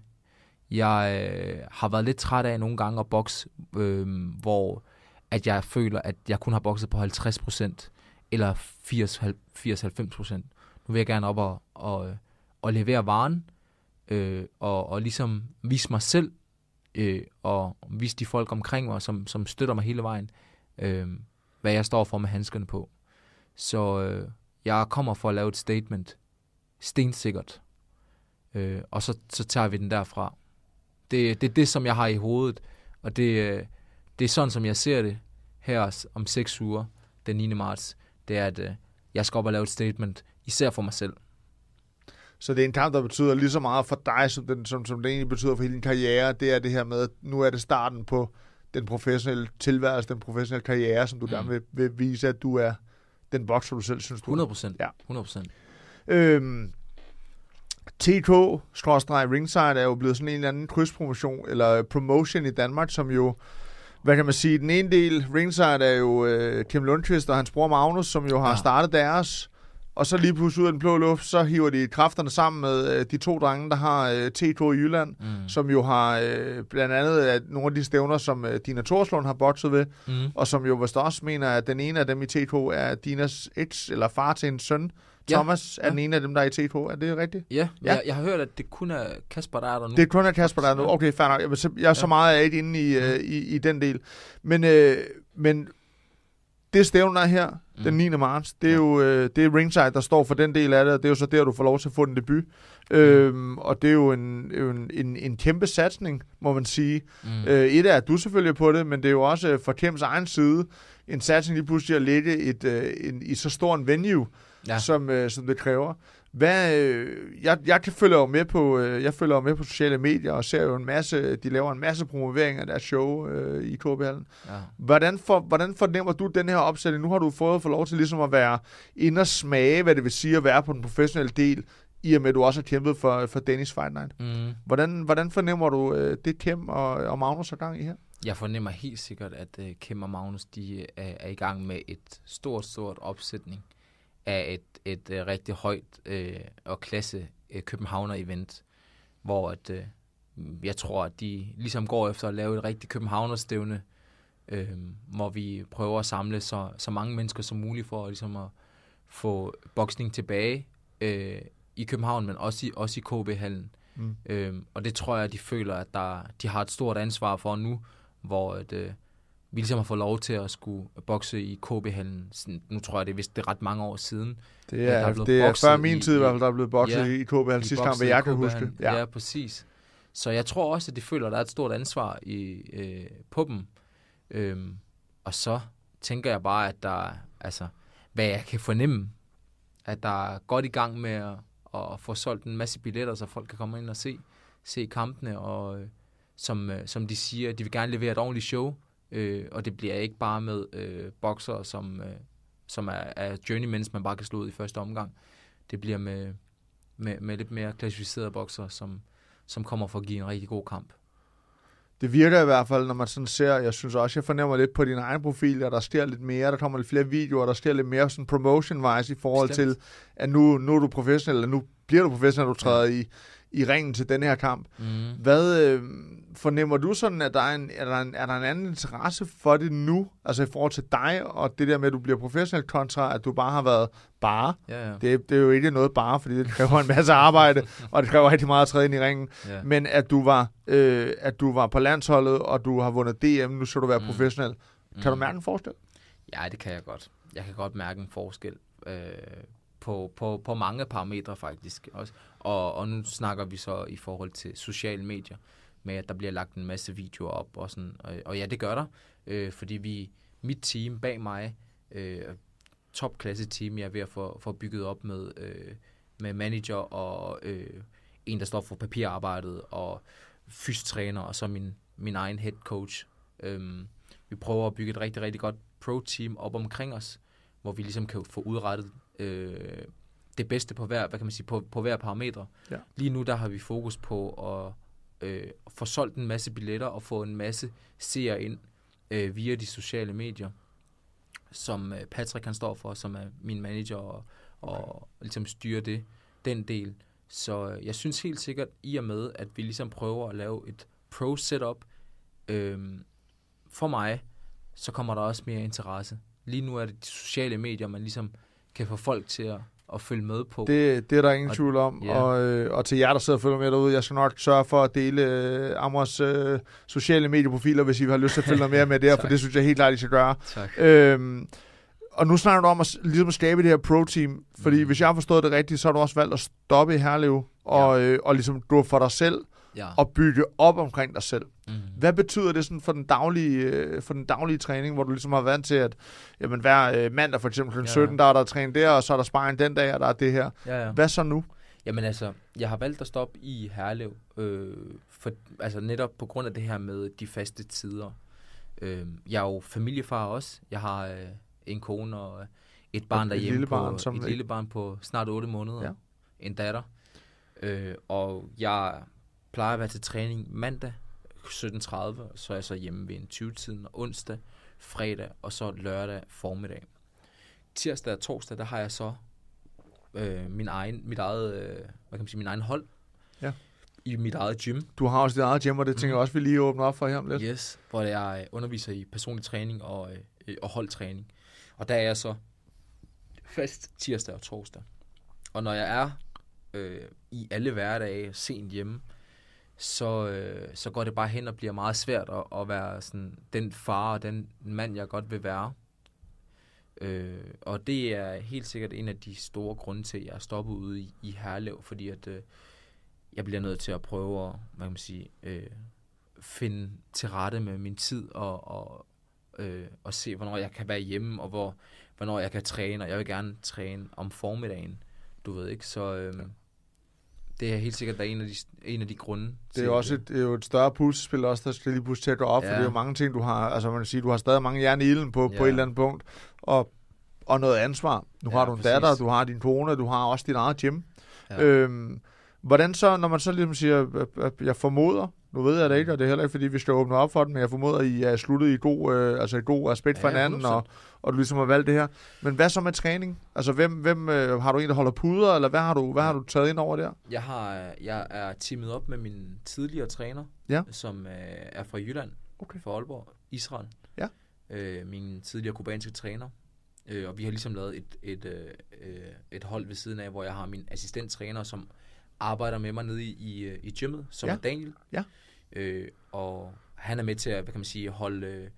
Jeg øh, har været lidt træt af nogle gange at bokse, øh, hvor at jeg føler, at jeg kun har bokset på 50% eller 80-90%. Nu vil jeg gerne op og, og, øh, og levere varen, øh, og, og ligesom vise mig selv, øh, og vise de folk omkring mig, som, som støtter mig hele vejen, øh, hvad jeg står for med handskerne på. Så øh, jeg kommer for at lave et statement, stensikkert, øh, og så, så tager vi den derfra. Det, det er det, som jeg har i hovedet, og det, øh, det er sådan, som jeg ser det her om seks uger, den 9. marts. Det er, at øh, jeg skal op og lave et statement, især for mig selv. Så det er en kamp, der betyder lige så meget for dig, som, den, som, som det egentlig betyder for hele din karriere. Det er det her med, at nu er det starten på den professionelle tilværelse, den professionelle karriere, som du Mm. gerne vil, vil vise, at du er den bokser, du selv synes, du er. 100 procent. Ja. 100 procent. Øhm, TK-ringside er jo blevet sådan en eller anden krydspromotion, eller promotion i Danmark, som jo, hvad kan man sige, den ene del, ringside er jo øh, Kim Lundqvist og hans bror Magnus, som jo har. Ja. startet deres, og så lige pludselig ud af den blå luft, så hiver de kræfterne sammen med øh, de to drenge, der har øh, TK i Jylland, Mm. som jo har øh, blandt andet at nogle af de stævner, som øh, Dina Torslund har bokset ved, Mm. og som jo vist også mener, at den ene af dem i TK er Dinas eks, eller far til en søn. Ja, Thomas er ja. den ene af dem, der er i TK. Er det rigtigt? Ja, Ja. ja. Jeg, jeg har hørt, at det kun er Kasper, der er der nu. Det er kun af Kasper, der er nu. Okay, fair nok. Jeg, er så- jeg er så Ja. meget af ikke inde i, øh, i, i den del. Men, øh, men det stævne der er her, mm. den 9. marts, det er Ja. jo øh, det er ringside, der står for den del af det, og det er jo så der, du får lov til at få en debut. Mm. Øhm, og det er jo en, en, en, en kæmpe satsning, må man sige. Mm. Øh, et er, at du selvfølgelig er på det, men det er jo også øh, fra Kims egen side en satsning lige pludselig at lægge et, øh, en, i så stor en venue, ja. som, øh, som det kræver. Hvad, øh, jeg, jeg kan følge jo med på, øh, jeg følger jo med på sociale medier og ser jo en masse, de laver en masse promovering af deres show øh, i KB-hallen. ja. Hvordan, for, hvordan fornemmer du den her opsætning? Nu har du fået for lov til ligesom at være inde og smage, hvad det vil sige at være på den professionelle del, i og med at du også har kæmpet for, for Danish Fight Night. Mm. Hvordan, hvordan fornemmer du øh, det Kim og, og Magnus har gang i her? Jeg fornemmer helt sikkert, at uh, Kim og Magnus de er, er i gang med et stort, stort opsætning af et, et uh, rigtig højt uh, og klasse uh, Københavner-event, hvor at, uh, jeg tror, at de ligesom går efter at lave et rigtig Københavner-stævne, uh, hvor vi prøver at samle så, så mange mennesker som muligt for ligesom at få boksning tilbage uh, i København, men også i, også i KB-hallen. Mm. Øhm, og det tror jeg, at de føler, at der, de har et stort ansvar for nu, hvor at, øh, vi ligesom har fået lov til at skulle bokse i KB-hallen. Nu tror jeg, det er vist det er ret mange år siden. Det Ja, der er, er det er før min i- tid i hvert fald, der er blevet bokset Ja, i KB-hallen sidste kamp, hvad i jeg kan huske. Ja. ja, præcis. Så jeg tror også, at de føler, at der er et stort ansvar i, øh, på dem. Øhm, og så tænker jeg bare, at der, altså, hvad jeg kan fornemme, at der er godt i gang med at, at få solgt en masse billetter, så folk kan komme ind og se, se kampene, og øh, som, øh, som de siger, de vil gerne levere et ordentligt show, øh, og det bliver ikke bare med øh, bokser, som, øh, som er, er journeymans, man bare kan slå ud i første omgang. Det bliver med, med, med lidt mere klassificerede bokser, som, som kommer for at give en rigtig god kamp. Det virker i hvert fald, når man sådan ser, jeg synes også, jeg fornemmer lidt på din egen profil, at der sker lidt mere, der kommer lidt flere videoer, der sker lidt mere sådan promotion-wise i forhold Bestemt. til, at nu, nu er du professionel, eller nu bliver du professionel, når du træder i, i ringen til den her kamp. Mm. Hvad øh, fornemmer du sådan, at der er, en, er, der en, er der en anden interesse for det nu, altså i forhold til dig, og det der med, at du bliver professionel kontra, at du bare har været bare? Ja, ja. Det, det er jo ikke noget bare, fordi det kræver en masse arbejde, *laughs* og det kræver rigtig meget at træde ind i ringen. ja. Men at du var, øh, at du var på landsholdet, og du har vundet DM, nu skal du være Mm. mm. professionel. Kan du mærke en forskel? Ja, det kan jeg godt. Jeg kan godt mærke en forskel øh, på, på, på mange parametre faktisk. Også. Og, og nu snakker vi så i forhold til sociale medier, med at der bliver lagt en masse videoer op. Og, sådan, og, og ja, det gør der, øh, fordi vi, mit team bag mig, øh, topklasse team, jeg er ved at få, få bygget op med, øh, med manager og øh, en, der står for papirarbejdet, og fysiotræner, og så min, min egen head coach. Øhm, vi prøver at bygge et rigtig, rigtig godt pro-team op omkring os, hvor vi ligesom kan få udrettet øh, det bedste på hver, hvad kan man sige, på, på hver parameter. Ja. Lige nu der har vi fokus på at øh, få solgt en masse billetter og få en masse seere ind øh, via de sociale medier, som øh, Patrick han står for, som er min manager og, og ligesom styrer det, den del. Så øh, jeg synes helt sikkert, i og med, at vi ligesom prøver at lave et pro-setup, øh, for mig, så kommer der også mere interesse. Lige nu er det de sociale medier, man ligesom kan få folk til at, at følge med på. Det, det er der ingen Og- tvivl om. ja. Og, øh, og til jer, der sidder og følger med derude, jeg skal nok sørge for at dele øh, Amors øh, sociale medieprofiler, hvis I har lyst til at følge noget mere med *laughs* der, for det synes jeg helt klart, I skal gøre. tak. Øhm, og nu snakker du om at ligesom at skabe det her pro-team, fordi Mm. hvis jeg har forstået det rigtigt, så har du også valgt at stoppe i Herlev, og, øh, og ligesom du for dig selv, Ja. og bygge op omkring dig selv. Mm. Hvad betyder det sådan for den daglige, øh, for den daglige træning, hvor du ligesom har vant til, at jamen, hver øh, mandag for eksempel kl. Ja. 17, der er der træning der, og så er der sparring den dag, og der er det her. Ja, ja. Hvad så nu? Jamen altså, jeg har valgt at stoppe i Herlev, øh, for, altså netop på grund af det her med de faste tider. Øh, jeg er jo familiefar også. Jeg har øh, en kone og et barn Et derhjemme lille på, barn, som et lille barn på snart 8 måneder. Ja. En datter. Øh, og jeg plejer at være til træning mandag 17.30, så er jeg så hjemme ved en 20-tiden, og onsdag, fredag og så lørdag formiddag. Tirsdag og torsdag, der har jeg så øh, min egen, mit eget, øh, hvad kan man sige, min egen hold. Ja. I mit eget gym. Du har også dit eget hjem, og det tænker jeg også, vi lige åbner op for her om lidt. Yes, hvor jeg øh, underviser i personlig træning og, øh, og holdtræning. Og der er jeg så fast tirsdag og torsdag. Og når jeg er øh, i alle hverdage sent hjemme, så, øh, så går det bare hen og bliver meget svært at, at være sådan den far og den mand, jeg godt vil være. Øh, og det er helt sikkert en af de store grunde til, at jeg er stoppet ude i, i Herlev, fordi at øh, jeg bliver nødt til at prøve at, hvad kan man sige, øh, finde til rette med min tid og, og, øh, og se, hvornår jeg kan være hjemme, og hvor, hvornår jeg kan træne, og jeg vil gerne træne om formiddagen, du ved ikke, så øh, det er helt sikkert der er en af de, en af de grunde. Det er jo også et, det er jo et større puslespil også, der skal lige pludselig til at gå op, ja. for det er jo mange ting, du har, altså man kan sige, du har stadig mange jern i ilden på, ja. på et eller andet punkt, og, og noget ansvar. Nu Ja, har du en præcis. datter, du har din kone, du har også dit eget gym. Ja. Øhm, hvordan så, når man så ligesom siger, jeg formoder, nu ved jeg det ikke, og det er heller ikke, fordi vi skal åbne op for den, men jeg formoder, at I er sluttet i god, øh, altså i god respekt for Ja, hinanden, 100%. og, og du ligesom har valgt det her. Men hvad så med træning? Altså, hvem, hvem øh, har du en, der holder puder, eller hvad har du, hvad har du taget ind over der? Jeg, har, jeg er teamet op med min tidligere træner, Ja. som øh, er fra Jylland, Okay. fra Aalborg, Israel. Ja. Øh, min tidligere kubanske træner. Øh, og vi har ligesom lavet et, et, øh, øh, et hold ved siden af, hvor jeg har min assistenttræner, som arbejder med mig nede i, i, øh, i gymmet, som Ja. er Daniel. Ja. Øh, og han er med til at, hvad kan man sige, holde,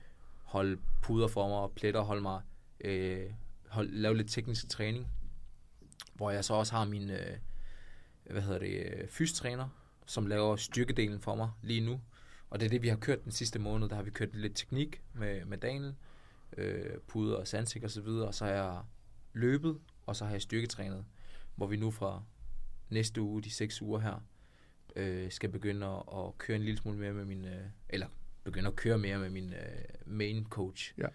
holde puder for mig og pletter, holde mig, øh, hold, lave lidt teknisk træning. Hvor jeg så også har min, øh, hvad hedder det, øh, fystræner, som laver styrkedelen for mig lige nu. Og det er det, vi har kørt den sidste måned. Der har vi kørt lidt teknik med, med Daniel, øh, puder og sandsik og så videre. Og så har jeg løbet, og så har jeg styrketrænet, hvor vi nu fra næste uge, de seks uger her, øh, skal begynde at, at køre en lille smule mere med min, øh, eller begynde at køre mere med min øh, main coach. Ja.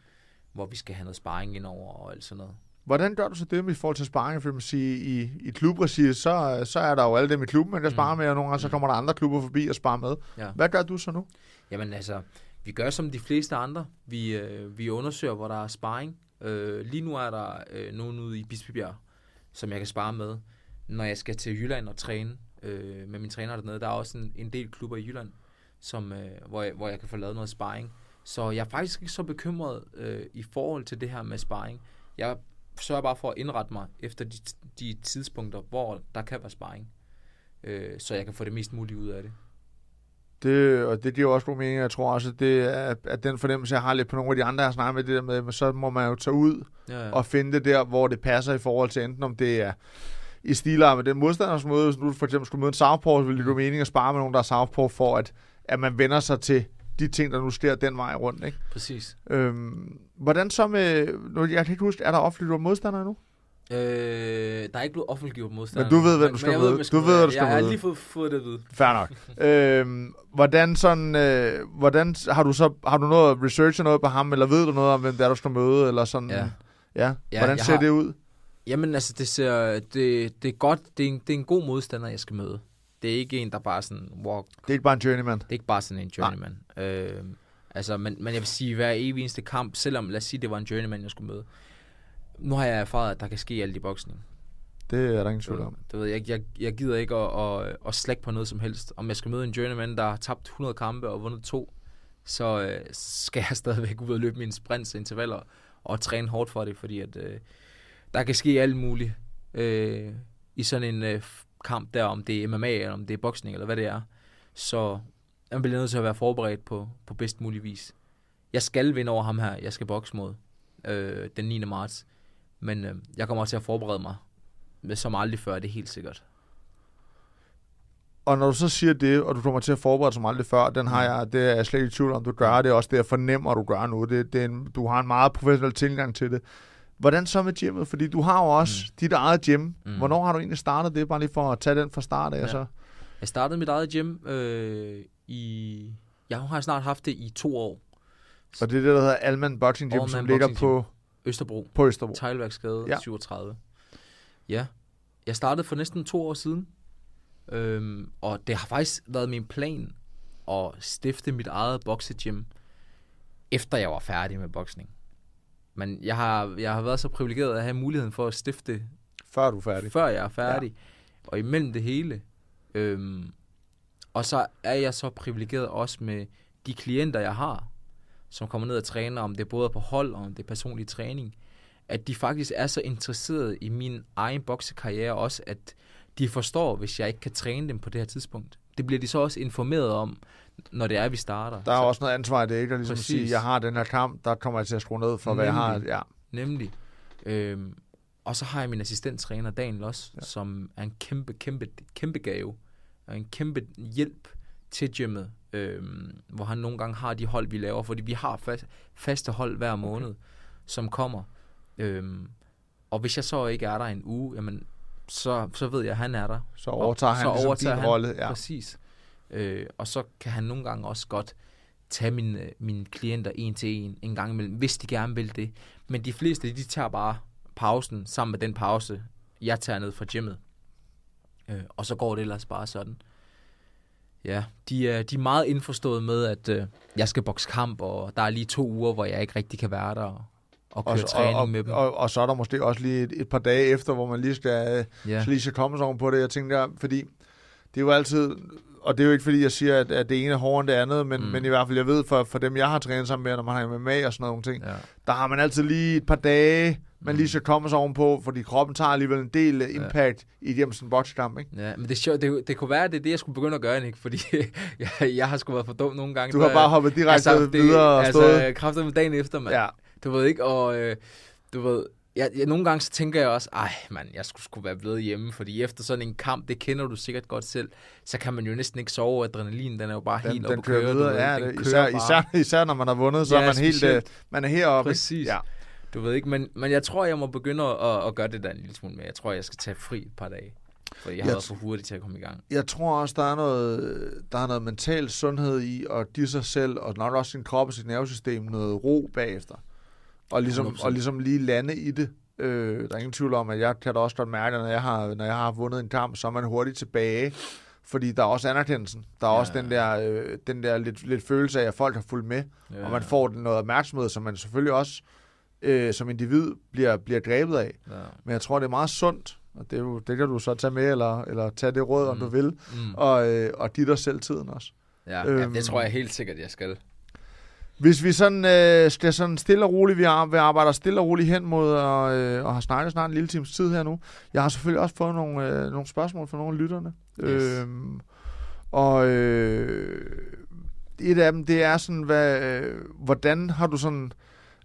Hvor vi skal have noget sparring indover og alt sådan noget. Hvordan gør du så det med i forhold til sparring? For man sige, i, i klubregi, så, så er der jo alle dem i klubben, man kan spare Mm. med, og nogle gange så Mm. kommer der andre klubber forbi og sparer med. Ja. Hvad gør du så nu? Jamen altså, vi gør som de fleste andre. Vi, øh, vi undersøger, hvor der er sparring. Øh, lige nu er der øh, nogen ude i Bispebjerg, som jeg kan spare med. Når jeg skal til Jylland og træne øh, med min træner dernede, der er også en, en del klubber i Jylland, som, øh, hvor, jeg, hvor jeg kan få lavet noget sparring. Så jeg er faktisk ikke så bekymret øh, i forhold til det her med sparring. Jeg sørger bare for at indrette mig efter de, de tidspunkter, hvor der kan være sparring. Øh, så jeg kan få det mest mulige ud af det. Det, og det giver også god mening, jeg tror også, at, det er, at den fornemmelse, jeg har lidt på nogle af de andre, jeg har snakket med det der med, men så må man jo tage ud Ja, ja. og finde det der, hvor det passer i forhold til enten om det er i stilar med den modstanders møde, hvis nu for eksempel skulle møde en Southpaw, så ville det give mening at spare med nogen, der er Southpaw, for at, at man vender sig til de ting, der nu sker den vej rundt. Ikke? Præcis. Øhm, hvordan så med, nu, jeg kan ikke huske, er der offentligt modstandere nu? Øh, der er ikke blevet offentliggjort modstander. Men du ved, hvem du skal skal Du ved, hvad du skal Jeg har lige fået, fået det at vide. Fair nok. *laughs* øhm, hvordan sådan, øh, hvordan, har du så, har du noget research noget på ham, eller ved du noget om, hvem det er, du skal møde, eller sådan? Ja. ja. Ja, hvordan ser har- det ud? Jamen altså, det, ser, det, det er godt. Det er, en, det er en god modstander, jeg skal møde. Det er ikke en, der bare sådan walk. Det er ikke bare en journeyman. Det er ikke bare sådan en journeyman. Øh, altså, men, men jeg vil sige, hver evig eneste kamp, selvom, lad os sige, det var en journeyman, jeg skulle møde. Nu har jeg erfaret, at der kan ske alt i boksning. Det er der ingen tvivl om. Du ved, jeg, jeg, jeg gider ikke at, at, at slække på noget som helst. Om jeg skal møde en journeyman, der har tabt 100 kampe og vundet to, så øh, skal jeg stadigvæk ud og løbe mine sprints intervaller og træne hårdt for det, fordi at, øh, der kan ske alt muligt øh, i sådan en øh, kamp der, om det er MMA, eller om det er boksning, eller hvad det er. Så jeg bliver nødt til at være forberedt på, på bedst mulig vis. Jeg skal vinde over ham her, jeg skal bokse mod øh, den 9. marts. Men øh, jeg kommer til at forberede mig med som aldrig før, det er helt sikkert. Og når du så siger det, og du kommer til at forberede som aldrig før, den har jeg, det er jeg slet ikke i tvivl om, du gør. Det er også det, jeg fornemmer, at du gør nu. Det, det er en, du har en meget professionel tilgang til det. Hvordan så med gymmet? Fordi du har jo også mm. dit eget gym. Mm. Hvornår har du egentlig startet det? Bare lige for at tage den fra start af. Ja. Så. Jeg startede mit eget gym øh, i... Jeg har snart haft det i to år. Og det er det, der hedder Alman Boxing Gym, Allman som ligger Boxing på, Østerbro. på Østerbro. Teglværksgade ja. 37. Ja. Jeg startede for næsten to år siden. Øhm, og det har faktisk været min plan at stifte mit eget boksegym, efter jeg var færdig med boksning. Men jeg har, jeg har været så privilegeret at have muligheden for at stifte Før du er færdig. før jeg er færdig. Ja. Og imellem det hele. Øhm, og så er jeg så privilegeret også med de klienter, jeg har, som kommer ned og træner, om det er både på hold og om det er personlig træning, at de faktisk er så interesserede i min egen boksekarriere også, at de forstår, hvis jeg ikke kan træne dem på det her tidspunkt. Det bliver de så også informeret om, når det er, vi starter. Der er så, også noget ansvar i det, ikke? At ligesom Præcis. sige, jeg har den her kamp, der kommer jeg til at skrue ned for, hvad jeg har. Nemlig. Ja. Nemlig. Øhm, og så har jeg min assistenttræner, Daniel også, ja. som er en kæmpe, kæmpe, kæmpe gave. Og en kæmpe hjælp til gymmet. Øhm, hvor han nogle gange har de hold, vi laver. Fordi vi har fast, faste hold hver måned, okay. som kommer. Øhm, og hvis jeg så ikke er der en uge, jamen, så, så ved jeg, at han er der. Så overtager han så ligesom overtager din han, rolle. Ja. Præcis. Øh, og så kan han nogle gange også godt tage mine, mine klienter en til en en gang imellem, hvis de gerne vil det. Men de fleste, de tager bare pausen sammen med den pause, jeg tager ned fra gymmet. Øh, og så går det ellers bare sådan. Ja, de er, de er meget indforstået med, at øh, jeg skal bokse kamp, og der er lige to uger, hvor jeg ikke rigtig kan være der og, og køre Og, og, træning og, og, med dem. og, og, så er der måske også lige et, et par dage efter, hvor man lige skal, ja. ja. så lige skal komme sig oven på det. Jeg tænker, fordi det er jo altid, og det er jo ikke fordi, jeg siger, at, at det ene er hårdere end det andet, men, mm. Mm. men i hvert fald, jeg ved for, for dem, jeg har trænet sammen med, når man har MMA og sådan nogle ting, ja. der har man altid lige et par dage, man Mm. lige skal komme sig ovenpå, fordi kroppen tager alligevel en del ja. impact i et sådan en boksekamp, ikke? Ja, men det, er sjovt, det, det kunne være, at det er det, jeg skulle begynde at gøre, ikke? Fordi *laughs* jeg, jeg har sgu været for dum nogle gange. Du har bare hoppet direkte altså, altså, videre og altså, stået. kræfter med dagen efter, mand. Ja. Du ved ikke, og øh, du ved, jeg, jeg, nogle gange så tænker jeg også, ej mand, jeg skulle, skulle være blevet hjemme, fordi efter sådan en kamp, det kender du sikkert godt selv, så kan man jo næsten ikke sove, adrenalin, den er jo bare Den, helt den oppe kører køre. videre, du ved, ja, den kører især, især, især når man har vundet, så Ja, er man helt, øh, specielt. man er heroppe. Præcis. Ja. Du ved ikke, men, men jeg tror, jeg må begynde at, at gøre det der en lille smule mere. Jeg tror, jeg skal tage fri et par dage, for jeg har Jeg været for hurtig til at komme i gang. Jeg tror også, der er noget, der er noget mental sundhed i at give sig selv, og nok også sin krop og sit nervesystem, noget ro bagefter. Og ligesom, 100%. og ligesom lige lande i det. Øh, der er ingen tvivl om, at jeg kan da også godt mærke, at når jeg har, når jeg har vundet en kamp, så er man hurtigt tilbage. Fordi der er også anerkendelsen. Der er Ja. også den der, øh, den der lidt, lidt følelse af, at folk har fulgt med. Ja. Og man får noget opmærksomhed, som man selvfølgelig også øh, som individ bliver, bliver grebet af. Ja. Men jeg tror, det er meget sundt, og det, er jo, det kan du så tage med, eller, eller tage det råd, mm. om du vil, Mm. og, øh, og give dig selv tiden også. Ja, Øhm. ja, det tror jeg helt sikkert, jeg skal. Hvis vi sådan øh, skal sådan stille og roligt, vi, ar- vi arbejder stille og roligt hen mod, og, øh, og har snakket snart en lille times tid her nu. Jeg har selvfølgelig også fået nogle, øh, nogle spørgsmål fra nogle af lytterne. Yes. Øhm, og øh, et af dem, det er sådan, hvad, øh, hvordan har du sådan...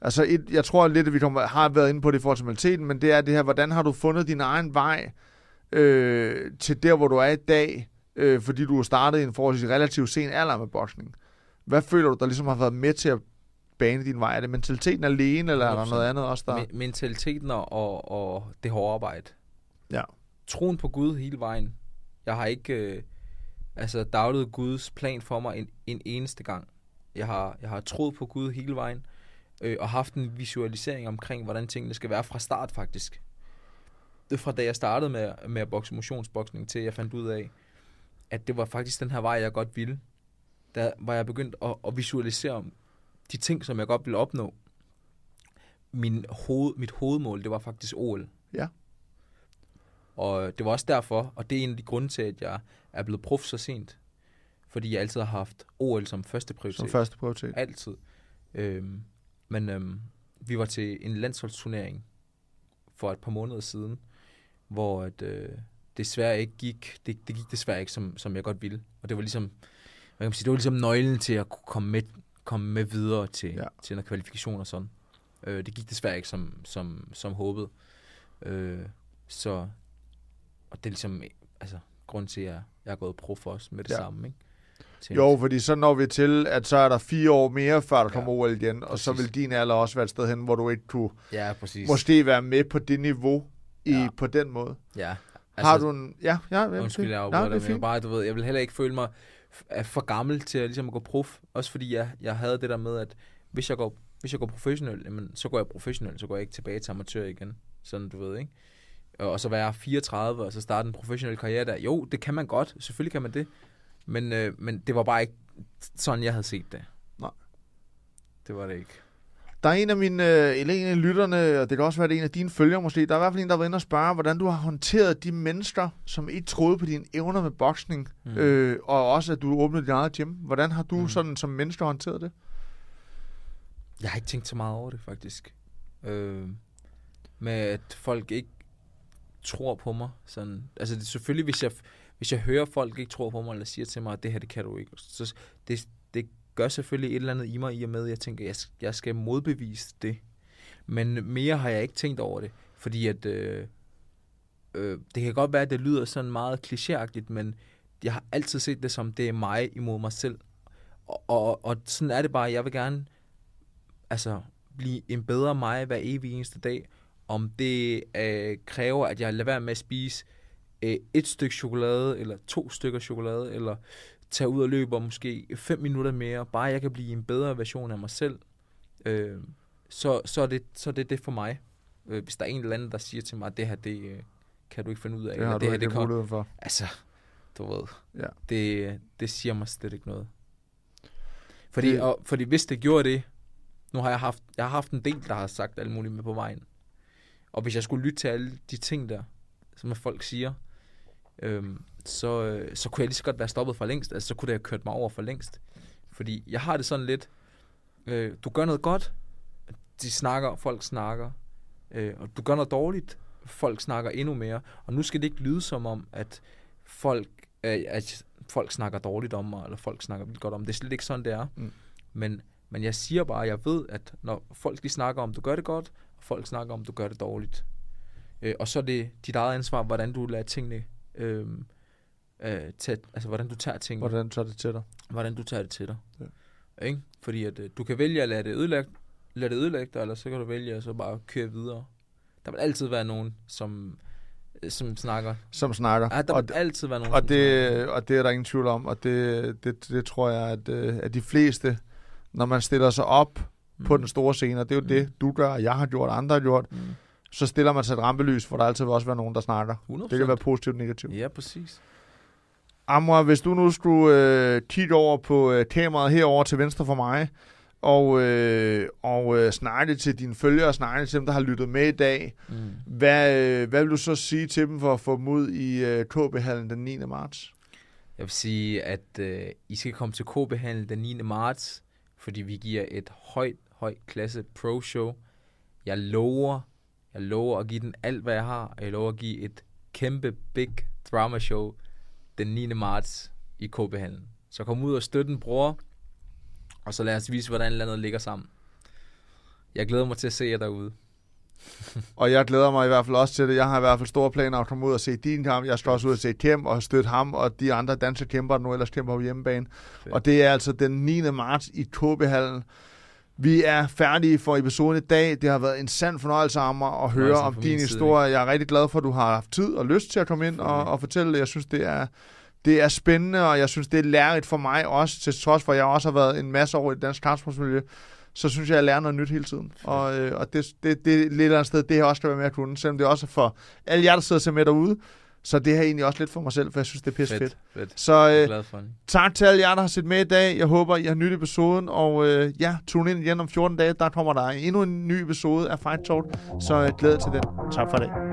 Altså, et, jeg tror lidt, at vi kommer, har været inde på det i forhold til men det er det her, hvordan har du fundet din egen vej øh, til der, hvor du er i dag, øh, fordi du har startet i en forholdsvis relativt sen alder med boksning. Hvad føler du, der ligesom har været med til at bane din vej? Er det mentaliteten alene, eller er der 100%. noget andet også, der... Me- mentaliteten og, og, det hårde arbejde. Ja. Troen på Gud hele vejen. Jeg har ikke øh, altså daglet Guds plan for mig en, en eneste gang. Jeg har, jeg har troet på Gud hele vejen, øh, og haft en visualisering omkring, hvordan tingene skal være fra start faktisk. Det fra da jeg startede med, med at bokse motionsboksning, til jeg fandt ud af, at det var faktisk den her vej, jeg godt ville. Der var jeg begyndt at, at visualisere de ting, som jeg godt ville opnå. Min hoved, mit hovedmål, det var faktisk OL. Ja. Og det var også derfor, og det er en af de grunde til, at jeg er blevet prof så sent. Fordi jeg altid har haft OL som første prioritet. Som første prioritet. Altid. Øhm, men øhm, vi var til en landsholdsturnering for et par måneder siden, hvor at, øh, desværre ikke gik, det, det gik desværre ikke, som, som jeg godt ville. Og det var ligesom, kan man sige, det var ligesom nøglen til at kunne komme med, komme med videre til, Ja. til noget kvalifikation og sådan. Øh, det gik desværre ikke, som, som, som håbet. Øh, så, og det er ligesom, altså, grund til, at jeg, jeg er gået pro for os med det Ja. samme, ikke? Til- Jo, fordi så når vi til, at så er der fire år mere, før der Ja, kommer OL igen, og så præcis. vil din alder også være et sted hen, hvor du ikke kunne Ja, præcis. måske være med på det niveau i, Ja. på den måde. Ja. Altså, har du en... Ja, ja. ja Undskyld, jeg ja, det er fint. bare, du ved, jeg vil heller ikke føle mig er for gammel til at, ligesom at gå prof. Også fordi jeg, jeg havde det der med, at hvis jeg går, hvis jeg går professionel, jamen, så går jeg professionel, så går jeg ikke tilbage til amatør igen. Sådan, du ved, ikke? Og så være 34, og så starte en professionel karriere der. Jo, det kan man godt. Selvfølgelig kan man det. Men, øh, men det var bare ikke sådan, jeg havde set det. Nej. Det var det ikke. Der er en af mine, øh, eller en af lytterne, og det kan også være det er en af dine følgere måske, der er i hvert fald en, der har været inde og spørge, hvordan du har håndteret de mennesker, som ikke troede på dine evner med boksning, mm. Øh, og også at du åbnede dit eget gym. Hvordan har du mm. Sådan som menneske håndteret det? Jeg har ikke tænkt så meget over det, faktisk. Øh, med at folk ikke tror på mig. Sådan, altså det, selvfølgelig, hvis jeg, hvis jeg hører folk ikke tror på mig, eller siger til mig, at det her, det kan du ikke. Så det, det gør selvfølgelig et eller andet i mig, i og med, at jeg tænker, at jeg, jeg skal modbevise det. Men mere har jeg ikke tænkt over det, fordi at, øh, øh, det kan godt være, at det lyder sådan meget klichéagtigt, men jeg har altid set det som, det er mig imod mig selv. Og, og, og sådan er det bare, jeg vil gerne altså, blive en bedre mig hver evig eneste dag. Om det øh, kræver, at jeg lader være med at spise øh, et stykke chokolade, eller to stykker chokolade, eller tage ud og løbe og måske fem minutter mere, bare jeg kan blive en bedre version af mig selv, øh, så, så, er det, så er det det for mig. Øh, hvis der er en eller anden, der siger til mig, at det her, det øh, kan du ikke finde ud af. Det har eller du det her, ikke det mulighed for. Altså, du ved. Ja. Det, det siger mig slet ikke noget. Fordi, det... og, fordi hvis det gjorde det, nu har jeg haft, jeg har haft en del, der har sagt alt muligt med på vejen. Og hvis jeg skulle lytte til alle de ting der, som folk siger, øhm, så, øh, så kunne jeg lige så godt være stoppet for længst. Altså, så kunne det have kørt mig over for længst. Fordi jeg har det sådan lidt, øh, du gør noget godt, de snakker, folk snakker. Øh, og du gør noget dårligt, folk snakker endnu mere. Og nu skal det ikke lyde som om, at folk, øh, at folk snakker dårligt om mig, eller folk snakker vildt godt om mig. Det er slet ikke sådan, det er. Mm. Men, men jeg siger bare, at jeg ved, at når folk de snakker om, du gør det godt, og folk snakker om, du gør det dårligt. Øh, og så er det dit eget ansvar, hvordan du lader tingene, øh, øh, tage, altså hvordan du tager tingene Hvordan tager det til dig? hvordan du tager det til dig. Ja. Ikke? Fordi at, øh, du kan vælge at lade det ødelægge, lade det ødelægge dig, eller så kan du vælge at så bare køre videre. Der vil altid være nogen, som, øh, som snakker. Som snakker. Ja, der og, vil altid være nogen, og, som snakker. det, og det er der ingen tvivl om, og det, det, det tror jeg, at, øh, at de fleste, når man stiller sig op mm. på den store scene, og det er jo Mm. det, du gør, og jeg har gjort, og andre har gjort, Mm. så stiller man sig et rampelys, hvor der altid vil også være nogen, der snakker. 100%. Det kan være positivt og negativt. Ja, præcis. Amor, hvis du nu skulle øh, kigge over på øh, kameraet herover til venstre for mig, og, øh, og øh, snakke til dine følgere, snakke til dem, der har lyttet med i dag, Mm. hvad, øh, hvad vil du så sige til dem for at få dem ud i øh, KB-hallen den 9. marts? Jeg vil sige, at øh, I skal komme til KB-handel den 9. marts, fordi vi giver et højt, højt klasse pro-show. Jeg lover, jeg lover at give den alt, hvad jeg har, og jeg lover at give et kæmpe, big drama-show den 9. marts i KB-handlen. Så kom ud og støt en bror, og så lad os vise, hvordan landet ligger sammen. Jeg glæder mig til at se jer derude. *laughs* Og jeg glæder mig i hvert fald også til det. Jeg har i hvert fald store planer at komme ud og se din kamp. Jeg skal også ud og se Kjem og støtte ham og de andre danske kæmper, der nu ellers kæmper på hjemmebane. Fedt. Og det er altså den 9. marts i KB-hallen. Vi er færdige for episoden i dag. Det har været en sand fornøjelse af mig at høre om din side, historie. Jeg er rigtig glad for, at du har haft tid og lyst til at komme ind og, og fortælle det. Jeg synes, det er, det er spændende, og jeg synes, det er lærerigt for mig også, til trods for, at jeg også har været en masse år i det danske kampsportsmiljø. Så synes jeg, at jeg lærer noget nyt hele tiden. Og, øh, og det, det, det er lidt eller andet sted, det jeg også skal være med at kunne, selvom det også er for alle jer, der sidder og ser med derude. Så det her er egentlig også lidt for mig selv, for jeg synes, det er pisse fedt. Fedt, fedt. Så øh, glad for det. tak til alle jer, der har set med i dag. Jeg håber, I har nyt episoden, og øh, ja, tune ind igen om 14 dage. Der kommer der endnu en ny episode af Fight Talk, så øh, glæder til den. Tak for i dag.